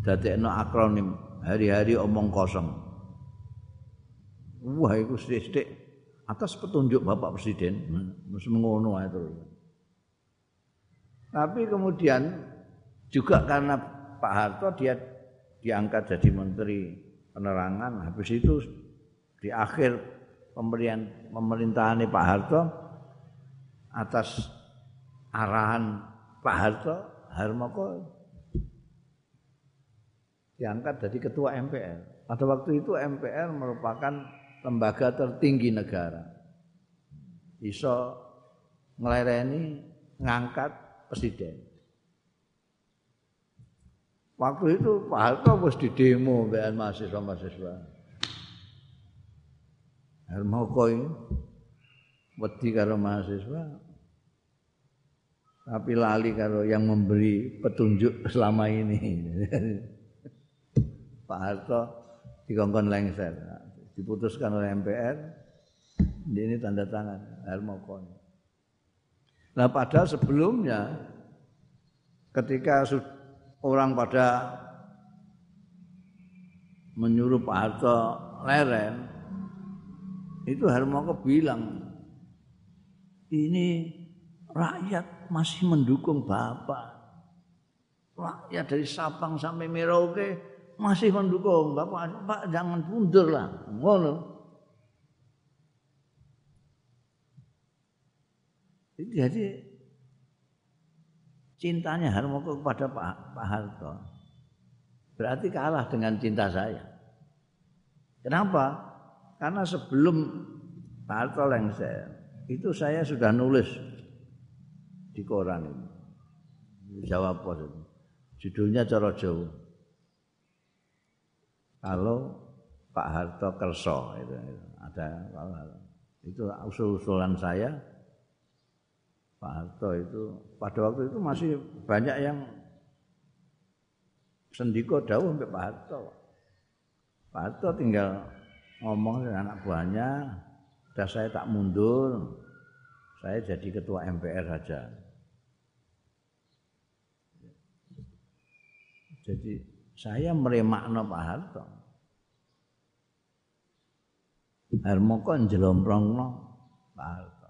dadekno akronim hari-hari omong kosong. Wah, itu sithik atas petunjuk Bapak Presiden, mesti ngono ae terus. Tapi kemudian juga karena Pak Harto dia diangkat jadi menteri penerangan, habis itu di akhir pemberian pemerintahan Pak Harto atas arahan Pak Harto Harmoko diangkat jadi ketua MPR. Pada waktu itu MPR merupakan lembaga tertinggi negara. Iso ngelereni ngangkat presiden. Waktu itu Pak Harto harus di demo mahasiswa-mahasiswa. Harmoko ini wedi karo mahasiswa tapi lali karo yang memberi petunjuk selama ini. Pak Harto dikongkon lengser, diputuskan oleh MPR, ini tanda tangan Hermokon. Nah padahal sebelumnya ketika orang pada menyuruh Pak Harto leren, itu Hermoko bilang ini rakyat masih mendukung Bapak. Rakyat dari Sabang sampai Merauke masih mendukung Bapak. Pak jangan mundur lah. Ngono. Jadi cintanya Harmoko kepada Pak, Pak Harto berarti kalah dengan cinta saya. Kenapa? Karena sebelum Pak Harto lengser, itu saya sudah nulis di koran ini. Jawa Pos itu. Judulnya cara Jawa. kalau Pak Harto Kerso itu, ada itu usul-usulan saya Pak Harto itu pada waktu itu masih banyak yang sendiko dawuh sampai Pak Harto. Pak Harto tinggal ngomong dengan anak buahnya, sudah saya tak mundur, saya jadi ketua MPR saja. Jadi saya meremakno Pak Harto. Harmoko njlomprongno Pak Harto.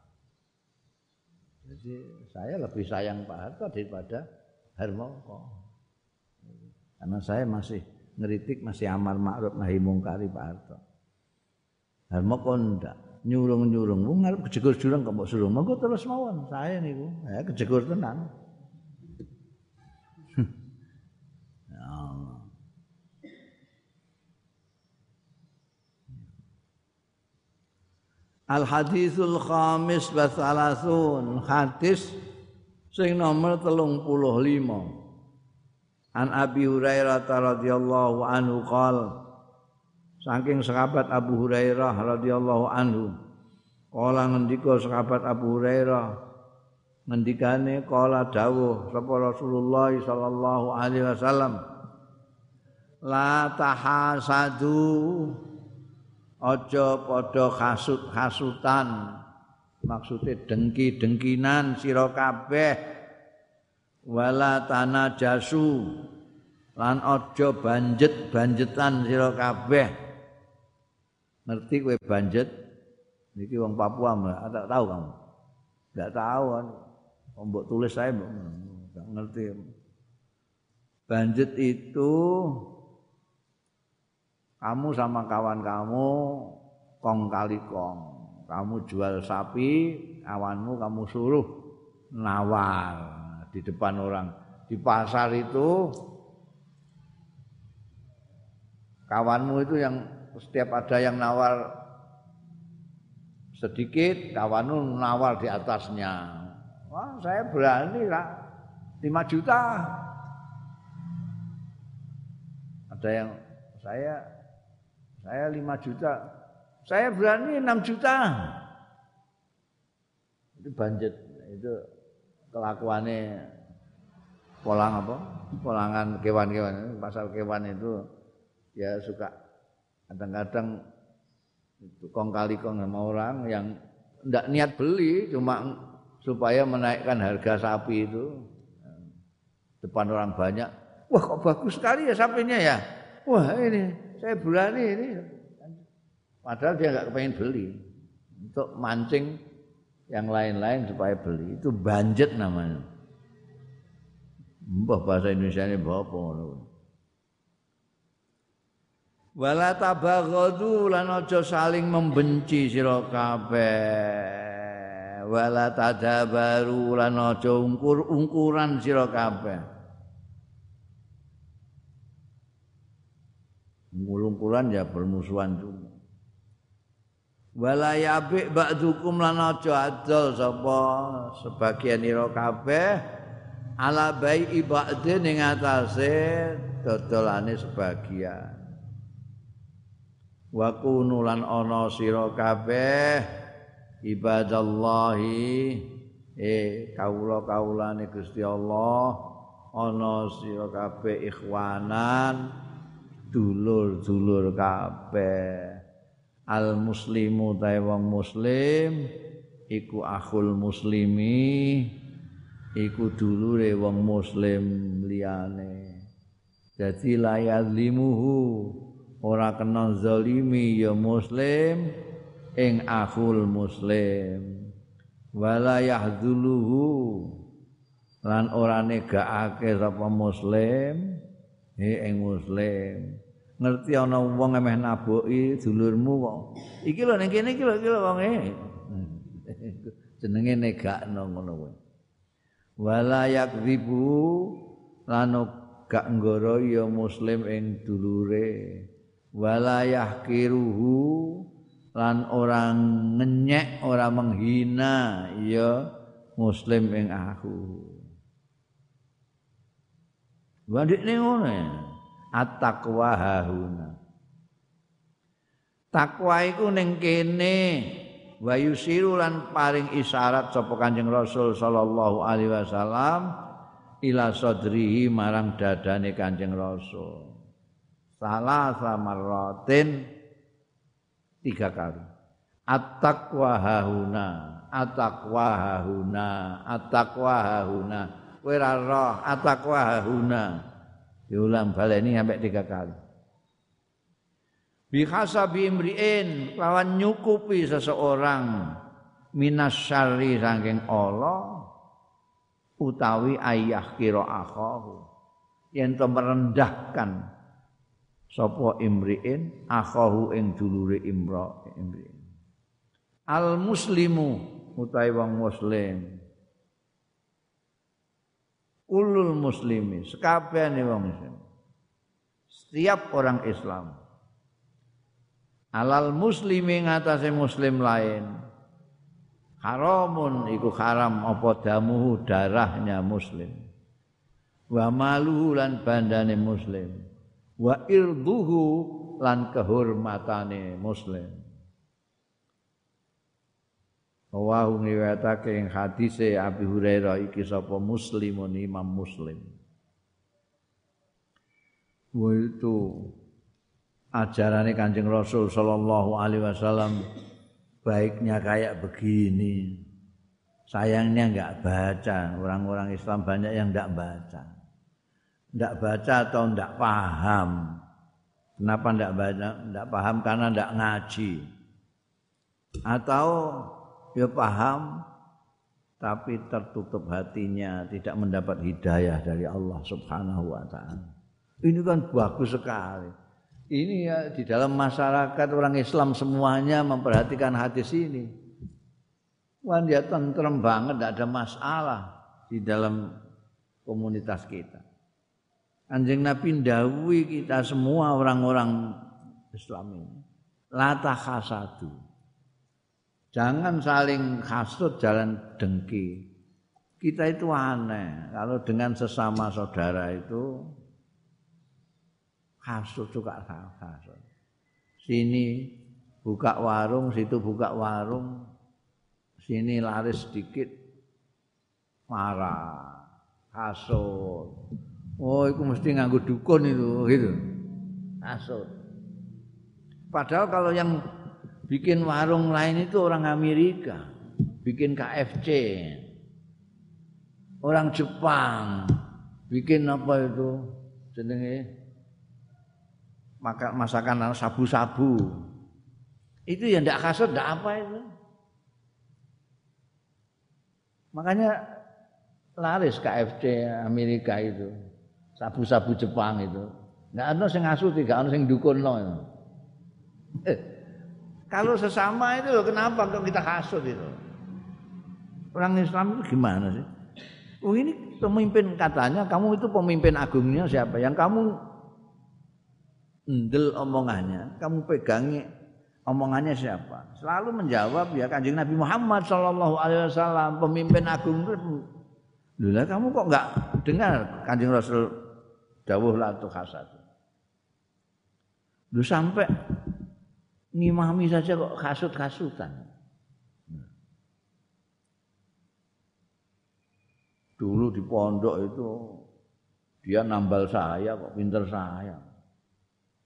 Jadi saya lebih sayang Pak Harto daripada Harmoko. Karena saya masih ngeritik masih amar ma'ruf nahi mungkari Pak Harto. Harmoko ndak nyurung-nyurung. Wong arep kejegur jurang kok mbok suruh. Monggo terus mawon. Saya niku. Ya kejegur tenan. Al hadisul khamis wa salasun. Hadis sing nomor telung puluh lima. An Abi Hurairah radhiyallahu anhu qal saking sahabat Abu Hurairah radhiyallahu anhu kala ngendika sahabat Abu Hurairah ngendikane kala dawuh sapa Rasulullah sallallahu alaihi wasallam la tahasadu aja padha hasut-hasutan maksude dengki-dengkinan sira kabeh. Wala tanajasu lan aja banjet-banjetan sira kabeh ngerti kowe banjet niki wong Papua enggak tahu kamu. Enggak tahu kan mbok tulis saya enggak ngerti. Banjet itu kamu sama kawan kamu kong kali kong. Kamu jual sapi kawanmu kamu suruh nawar di depan orang. Di pasar itu kawanmu itu yang setiap ada yang nawar sedikit kawanmu nawar di atasnya wah saya berani lah 5 juta ada yang saya saya 5 juta. Saya berani 6 juta. Itu banjet. Itu kelakuannya polang apa? Polangan kewan-kewan. Pasal kewan itu ya suka kadang-kadang kong kali kong sama orang yang tidak niat beli cuma supaya menaikkan harga sapi itu depan orang banyak wah kok bagus sekali ya sapinya ya wah ini saya berani ini. Padahal dia nggak kepengen beli. Untuk mancing yang lain-lain supaya beli. Itu banjet namanya. Mbah bahasa Indonesia ini apa Wala tabaghadu lan aja saling membenci sira kabeh. Wala tadabaru lan aja ungkur-ungkuran sira kabeh. ngulungkulan ya bermusuhan juga wala yabi ba'dukum lan aja adol sapa sebagian ira kabeh ala bai ning atase dodolane sebagian wa kunu lan ana sira kabeh ibadallahi eh kawula-kawulane Gusti Allah ana sira kabeh ikhwanan dulur-dulur kabeh. Al muslimu ta wong muslim iku akhul muslimi iku dulure wong muslim liyane. Dadi layadlimuhu ora kena zalimi ya muslim ing akhul muslim wala yahduluhu lan ora negaake sapa muslim ing muslim ngerti ana wong emeh naboki dulurmu kok. Iki lho ning kene iki lho iki lho wonge. Jenenge negakno ngono kuwi. Wala yakdzibu lan gak nggoro ya muslim ing dulure. Wala yahkiruhu lan orang ngenyek, ora menghina ya muslim ing aku. Wandik ning ngono ya. at-taqwa hahuna Takwa iku ning kene wa yusiru lan paring isyarat sapa Kanjeng Rasul sallallahu alaihi wasallam ila sadrihi marang dadane Kanjeng Rasul. Salah samaratin tiga kali. At-taqwa hahuna, at-taqwa hahuna, at-taqwa hahuna. Kowe ora roh, at-taqwa hahuna. Diulang baleni sampai tiga kali. bihasabi imri'in lawan nyukupi seseorang minas syarri saking Allah utawi ayah kira akhahu to merendahkan sapa imri'in? Akhahu ing dulure imra imri'in. Al muslimu utawi wong muslim. Ulul muslimi sekabehane wong muslim. Setiap orang Islam. Alal muslimi ngatasé muslim lain. Haramun iku haram apa damuhu darahnya muslim. Wa maluhu lan bandane muslim wa irduhu lan kehormatane muslim Wa ngriwayatake ing hadise Abi Hurairah iki sapa muslimun imam muslim. Wa itu ajarannya Kanjeng Rasul sallallahu alaihi wasallam baiknya kayak begini. Sayangnya enggak baca, orang-orang Islam banyak yang enggak baca. Enggak baca atau enggak paham. Kenapa enggak baca? Enggak paham karena enggak ngaji. Atau ya paham tapi tertutup hatinya, tidak mendapat hidayah dari Allah Subhanahu wa taala. Ini kan bagus sekali ini ya di dalam masyarakat orang Islam semuanya memperhatikan hadis ini. Wah dia tentrem banget, tidak ada masalah di dalam komunitas kita. Anjing Nabi ndawi kita semua orang-orang Islam ini. Lata khasadu. Jangan saling hasut jalan dengki. Kita itu aneh. Kalau dengan sesama saudara itu hasut suka hasut. Sini buka warung, situ buka warung, sini laris sedikit marah, hasut. Oh, itu mesti nganggu dukun itu, gitu. Hasut. Padahal kalau yang bikin warung lain itu orang Amerika, bikin KFC, orang Jepang, bikin apa itu jenenge maka masakan sabu-sabu. Itu yang tidak kasut, tidak apa itu. Makanya laris KFC Amerika itu. Sabu-sabu Jepang itu. Enggak ada yang ngasuh, tidak ada yang dukun no. Eh, kalau sesama itu loh, kenapa kok kita kasut itu? Orang Islam itu gimana sih? Oh ini pemimpin katanya, kamu itu pemimpin agungnya siapa? Yang kamu ndel omongannya, kamu pegangi omongannya siapa? Selalu menjawab ya Kanjeng Nabi Muhammad sallallahu alaihi wasallam, pemimpin agung itu. Lha kamu kok enggak dengar Kanjeng Rasul dawuh la hasad. Lu sampai ngimami saja kok kasut-kasutan. Dulu di pondok itu dia nambal saya kok pinter saya.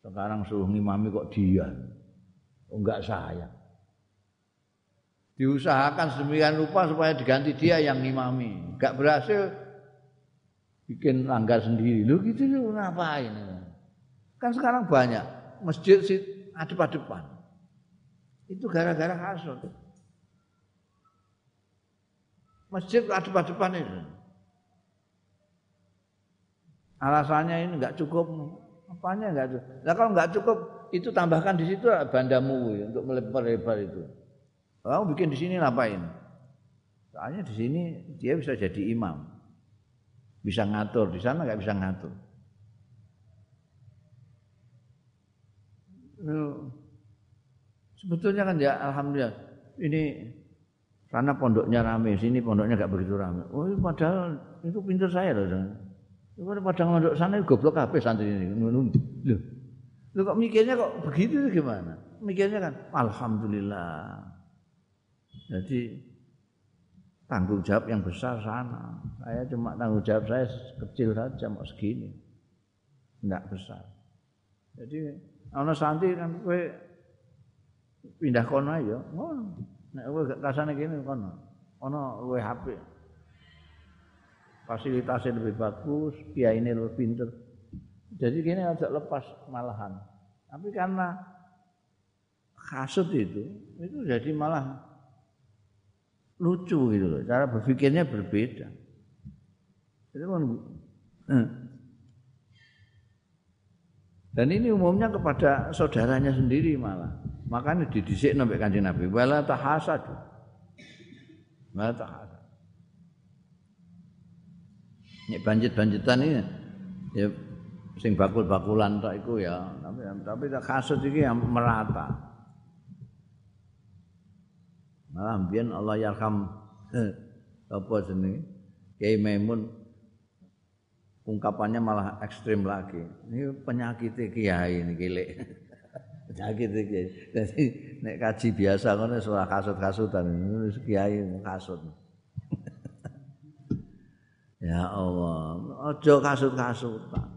Sekarang suruh ngimami kok dia. Oh, enggak saya. Diusahakan sedemikian rupa supaya diganti dia yang ngimami. Enggak berhasil bikin langgar sendiri. Lu gitu lu ngapain? Kan sekarang banyak masjid sih adep-adepan. Itu gara-gara hasut. Masjid adep-adepan itu. Alasannya ini enggak cukup Apanya enggak ada. Nah kalau enggak cukup itu tambahkan di situ bandamu untuk melebar-lebar itu. Kamu bikin di sini ngapain? Soalnya di sini dia bisa jadi imam. Bisa ngatur, di sana enggak bisa ngatur. Sebetulnya kan ya alhamdulillah ini karena pondoknya rame, sini pondoknya enggak begitu rame. Oh, padahal itu pintar saya loh. Iku padang mondok sana goblok kabeh santri ini. Lho. Lho kok mikirnya kok begitu gimana? mikirnya kan alhamdulillah. Jadi tanggung jawab yang besar sana. Saya cuma tanggung jawab saya kecil saja mau segini. Enggak besar. Jadi ana santi kan kowe pindah kono aja ngono. Nek kowe gak kasane kene kono. Ana luwe HP. Fasilitasnya lebih bagus, kiai ini lebih pinter. Jadi gini agak lepas malahan. Tapi karena kasut itu, itu jadi malah lucu gitu loh. Cara berpikirnya berbeda. Itu kan, eh. Dan ini umumnya kepada saudaranya sendiri malah. Makanya didisik sampai kanjeng Nabi. Wala tahasad. Wala tahasad. Nek banjit-banjitan ini ya sing bakul-bakulan tok iku ya, tapi tapi tak kasut iki yang merata. Malah mbiyen Allah yarham apa jenenge Kiai Maimun ungkapannya malah ekstrim lagi. Ini penyakit kiai ini gile. penyakit kiai. Jadi nek kaji biasa ngono surah kasut-kasutan kiai kasut. Ya Allah, aja kasut-kasutan.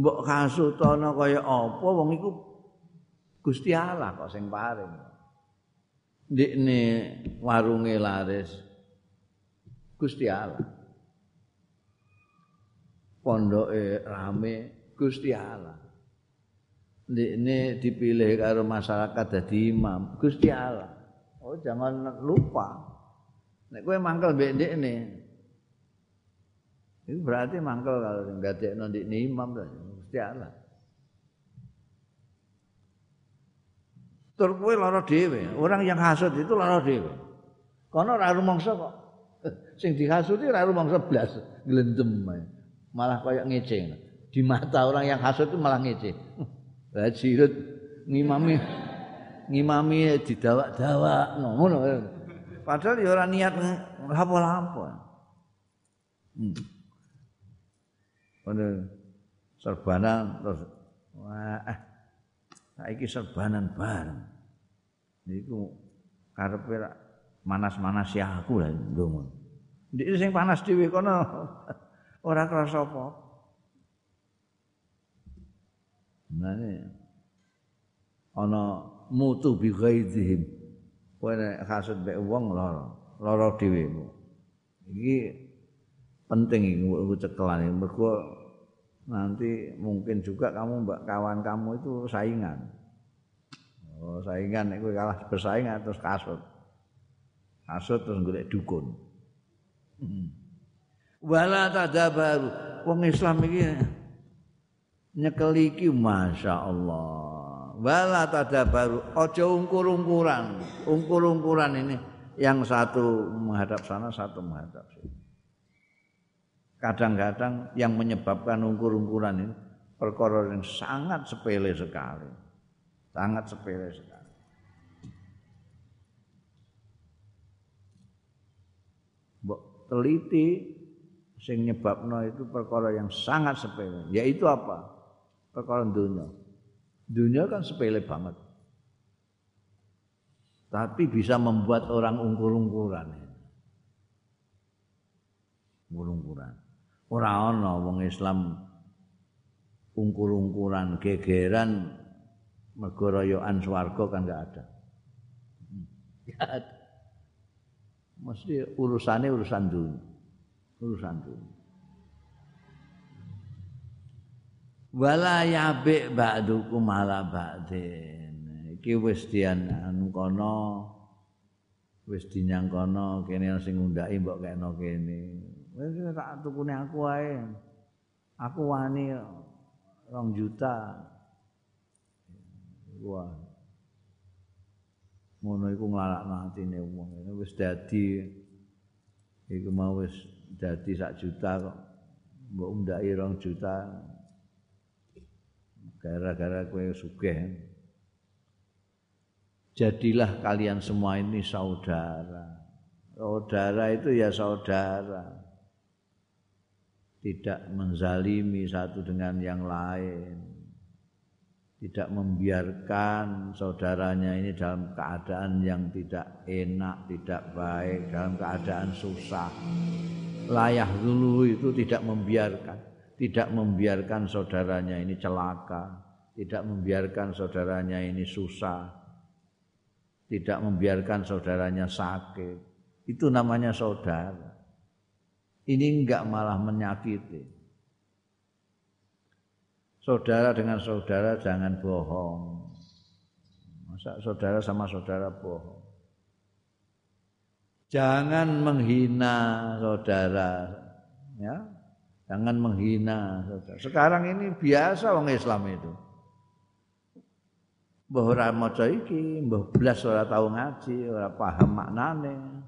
Mbok kasutana kaya apa wong iku Gusti Allah kok sing paring. Ndikne warunge laris Gusti Allah. Pondoke rame Gusti Allah. Ndikne dipilih karo masyarakat dadi imam Gusti Allah. Oh jangan lupa. Nek kowe mangkel mbek ndikne, Itu berarti mangkel kalau enggak ada nanti imam lah, mesti Allah. Tur kowe lara dhewe. Orang yang hasud itu lara dhewe. Kono ora rumangsa kok. Sing dihasuti ora rumangsa blas, glendem Malah kayak ngece. Di mata orang yang hasud itu malah ngece. Lah jirut ngimami ngimami didawak-dawak ngono. Padahal ya ora niat apa-apa. Hmm. Ono serbanan terus wah saiki serbanan bareng. Niku karepe manas-manas ya aku lah ndonga. Ndik sing panas dhewe kono ora krasa apa. Mane ana mutu bi ghaizihim. Kowe nek hasud mek wong lara, lara dhewe. Iki penting iku cekelan mergo nanti mungkin juga kamu mbak kawan kamu itu saingan. Oh saingan kowe kalah bersaing terus kasut. Kasut terus golek dukun. Hmm. wala tadabaru wong Islam iki nyekel iki masyaallah. Wala tadabaru aja ungkur-ungkuran. Ungkur-ungkuran ini yang satu menghadap sana satu menghadap sini kadang-kadang yang menyebabkan ungkur-ungkuran ini perkara yang sangat sepele sekali. Sangat sepele sekali. Mbok teliti sing nyebabno itu perkara yang sangat sepele. Yaitu apa? Perkara dunia. Dunia kan sepele banget. Tapi bisa membuat orang ungkur-ungkuran. Ungkur-ungkuran. Ora ana wong Islam ungkur-ungkuran gegeran mergo royokan swarga kan enggak ada. Ada. Mesti urusane urusan dunia. Urusan dunia. Wala yabi ba'dukum ala ba'din. Iki wis dian anu kono wis dinyang kono kene sing ngundhaki mbok kene kene. Wis tak tukune aku wae. Aku wani rong juta. Wah. Ngono iku nglalakno atine wong. Wis dadi iku mau wis dadi sak juta kok. Mbok undaki rong juta. Gara-gara kowe sugih. Jadilah kalian semua ini saudara. Saudara itu ya saudara. Tidak menzalimi satu dengan yang lain tidak membiarkan saudaranya ini dalam keadaan yang tidak enak, tidak baik, dalam keadaan susah. Layah dulu itu tidak membiarkan, tidak membiarkan saudaranya ini celaka, tidak membiarkan saudaranya ini susah, tidak membiarkan saudaranya sakit. Itu namanya saudara. Ini enggak malah menyakiti. Saudara dengan saudara jangan bohong. Masa saudara sama saudara bohong. Jangan menghina saudara, ya. Jangan menghina saudara. Sekarang ini biasa orang Islam itu. Mbah ora maca iki, mbah blas ora tau ngaji, ora paham maknane.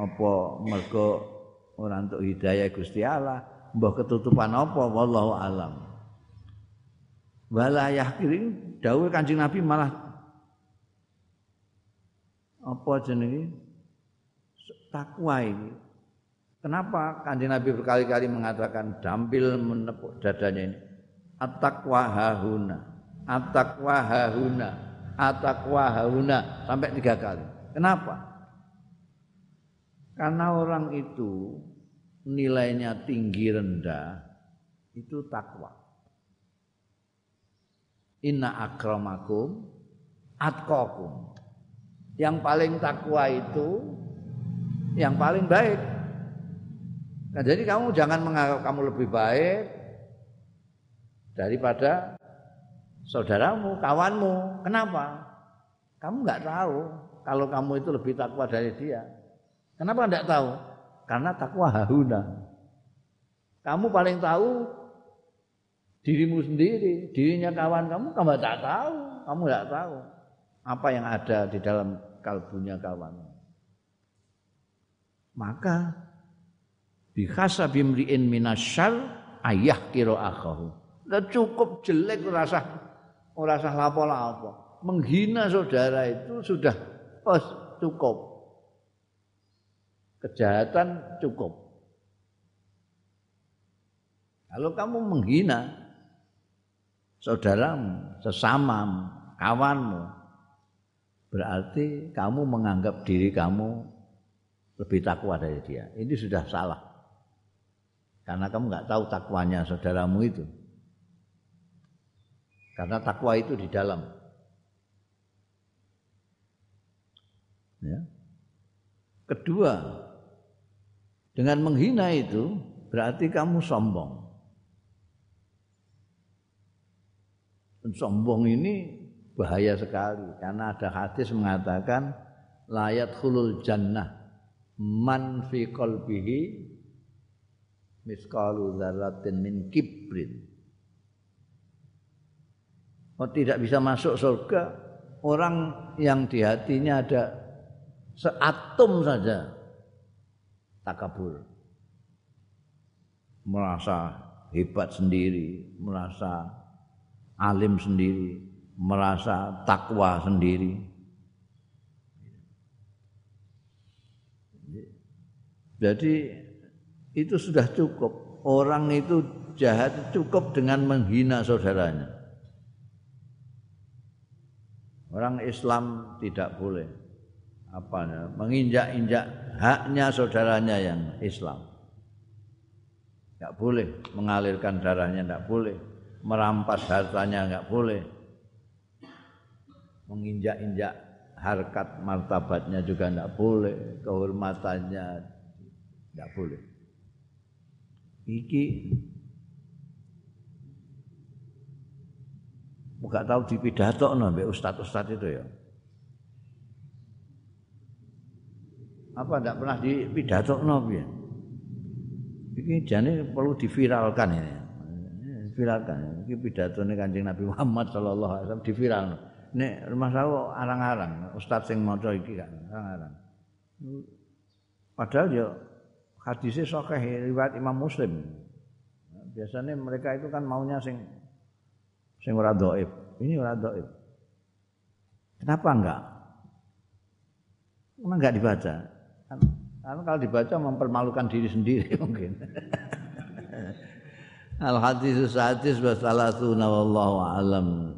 Apa mergo ora entuk hidayah Gusti Allah, mbah ketutupan apa? Wallahu alam. Wala yahkiri dawuh Kanjeng Nabi malah apa jenenge? Takwa ini kenapa Kanjeng Nabi berkali-kali mengatakan dampil menepuk dadanya ini? At-taqwa hahuna at-taqwa hahuna at-taqwa hahuna sampai tiga kali. Kenapa karena orang itu nilainya tinggi rendah itu takwa. Inna akramakum atqakum. Yang paling takwa itu yang paling baik. Nah, jadi kamu jangan menganggap kamu lebih baik daripada saudaramu, kawanmu. Kenapa? Kamu nggak tahu kalau kamu itu lebih takwa dari dia. Kenapa enggak tahu? Karena takwa hahuna. Kamu paling tahu dirimu sendiri, dirinya kawan kamu kamu tak tahu, kamu tidak tahu apa yang ada di dalam kalbunya kawan. Maka bihasa bimriin minasyar ayah kiro akahu. Udah cukup jelek rasa rasa lapo-lapo. Menghina saudara itu sudah oh, cukup kejahatan cukup. Kalau kamu menghina saudaramu, sesamamu, kawanmu, berarti kamu menganggap diri kamu lebih takwa dari dia. Ini sudah salah. Karena kamu nggak tahu takwanya saudaramu itu. Karena takwa itu di dalam. Ya. Kedua, dengan menghina itu berarti kamu sombong. Dan sombong ini bahaya sekali karena ada hadis mengatakan layat khulul jannah man fi qalbihi miskalu dzarratin min kibrin. Oh, tidak bisa masuk surga orang yang di hatinya ada seatom saja takabur. Merasa hebat sendiri, merasa alim sendiri, merasa takwa sendiri. Jadi itu sudah cukup. Orang itu jahat cukup dengan menghina saudaranya. Orang Islam tidak boleh apa menginjak-injak haknya saudaranya yang Islam. Enggak boleh mengalirkan darahnya, enggak boleh merampas hartanya, enggak boleh menginjak-injak harkat martabatnya juga enggak boleh, kehormatannya enggak boleh. Iki Enggak tahu di pidato no, ustad-ustad itu ya. Apa tidak pernah di pidato piye? Iki jane perlu diviralkan ini. Viralkan iki pidatone Kanjeng Nabi Muhammad sallallahu alaihi wasallam diviral nek rumah saya arang-arang ustaz sing maca iki kan arang-arang. Padahal ya hadisnya sahih riwayat Imam Muslim. Biasanya mereka itu kan maunya sing sing ora dhaif ini ora dhaif kenapa enggak? Kenapa enggak dibaca? Karena kalau dibaca mempermalukan diri sendiri mungkin. al hadis hadis wa salatuna wallahu alam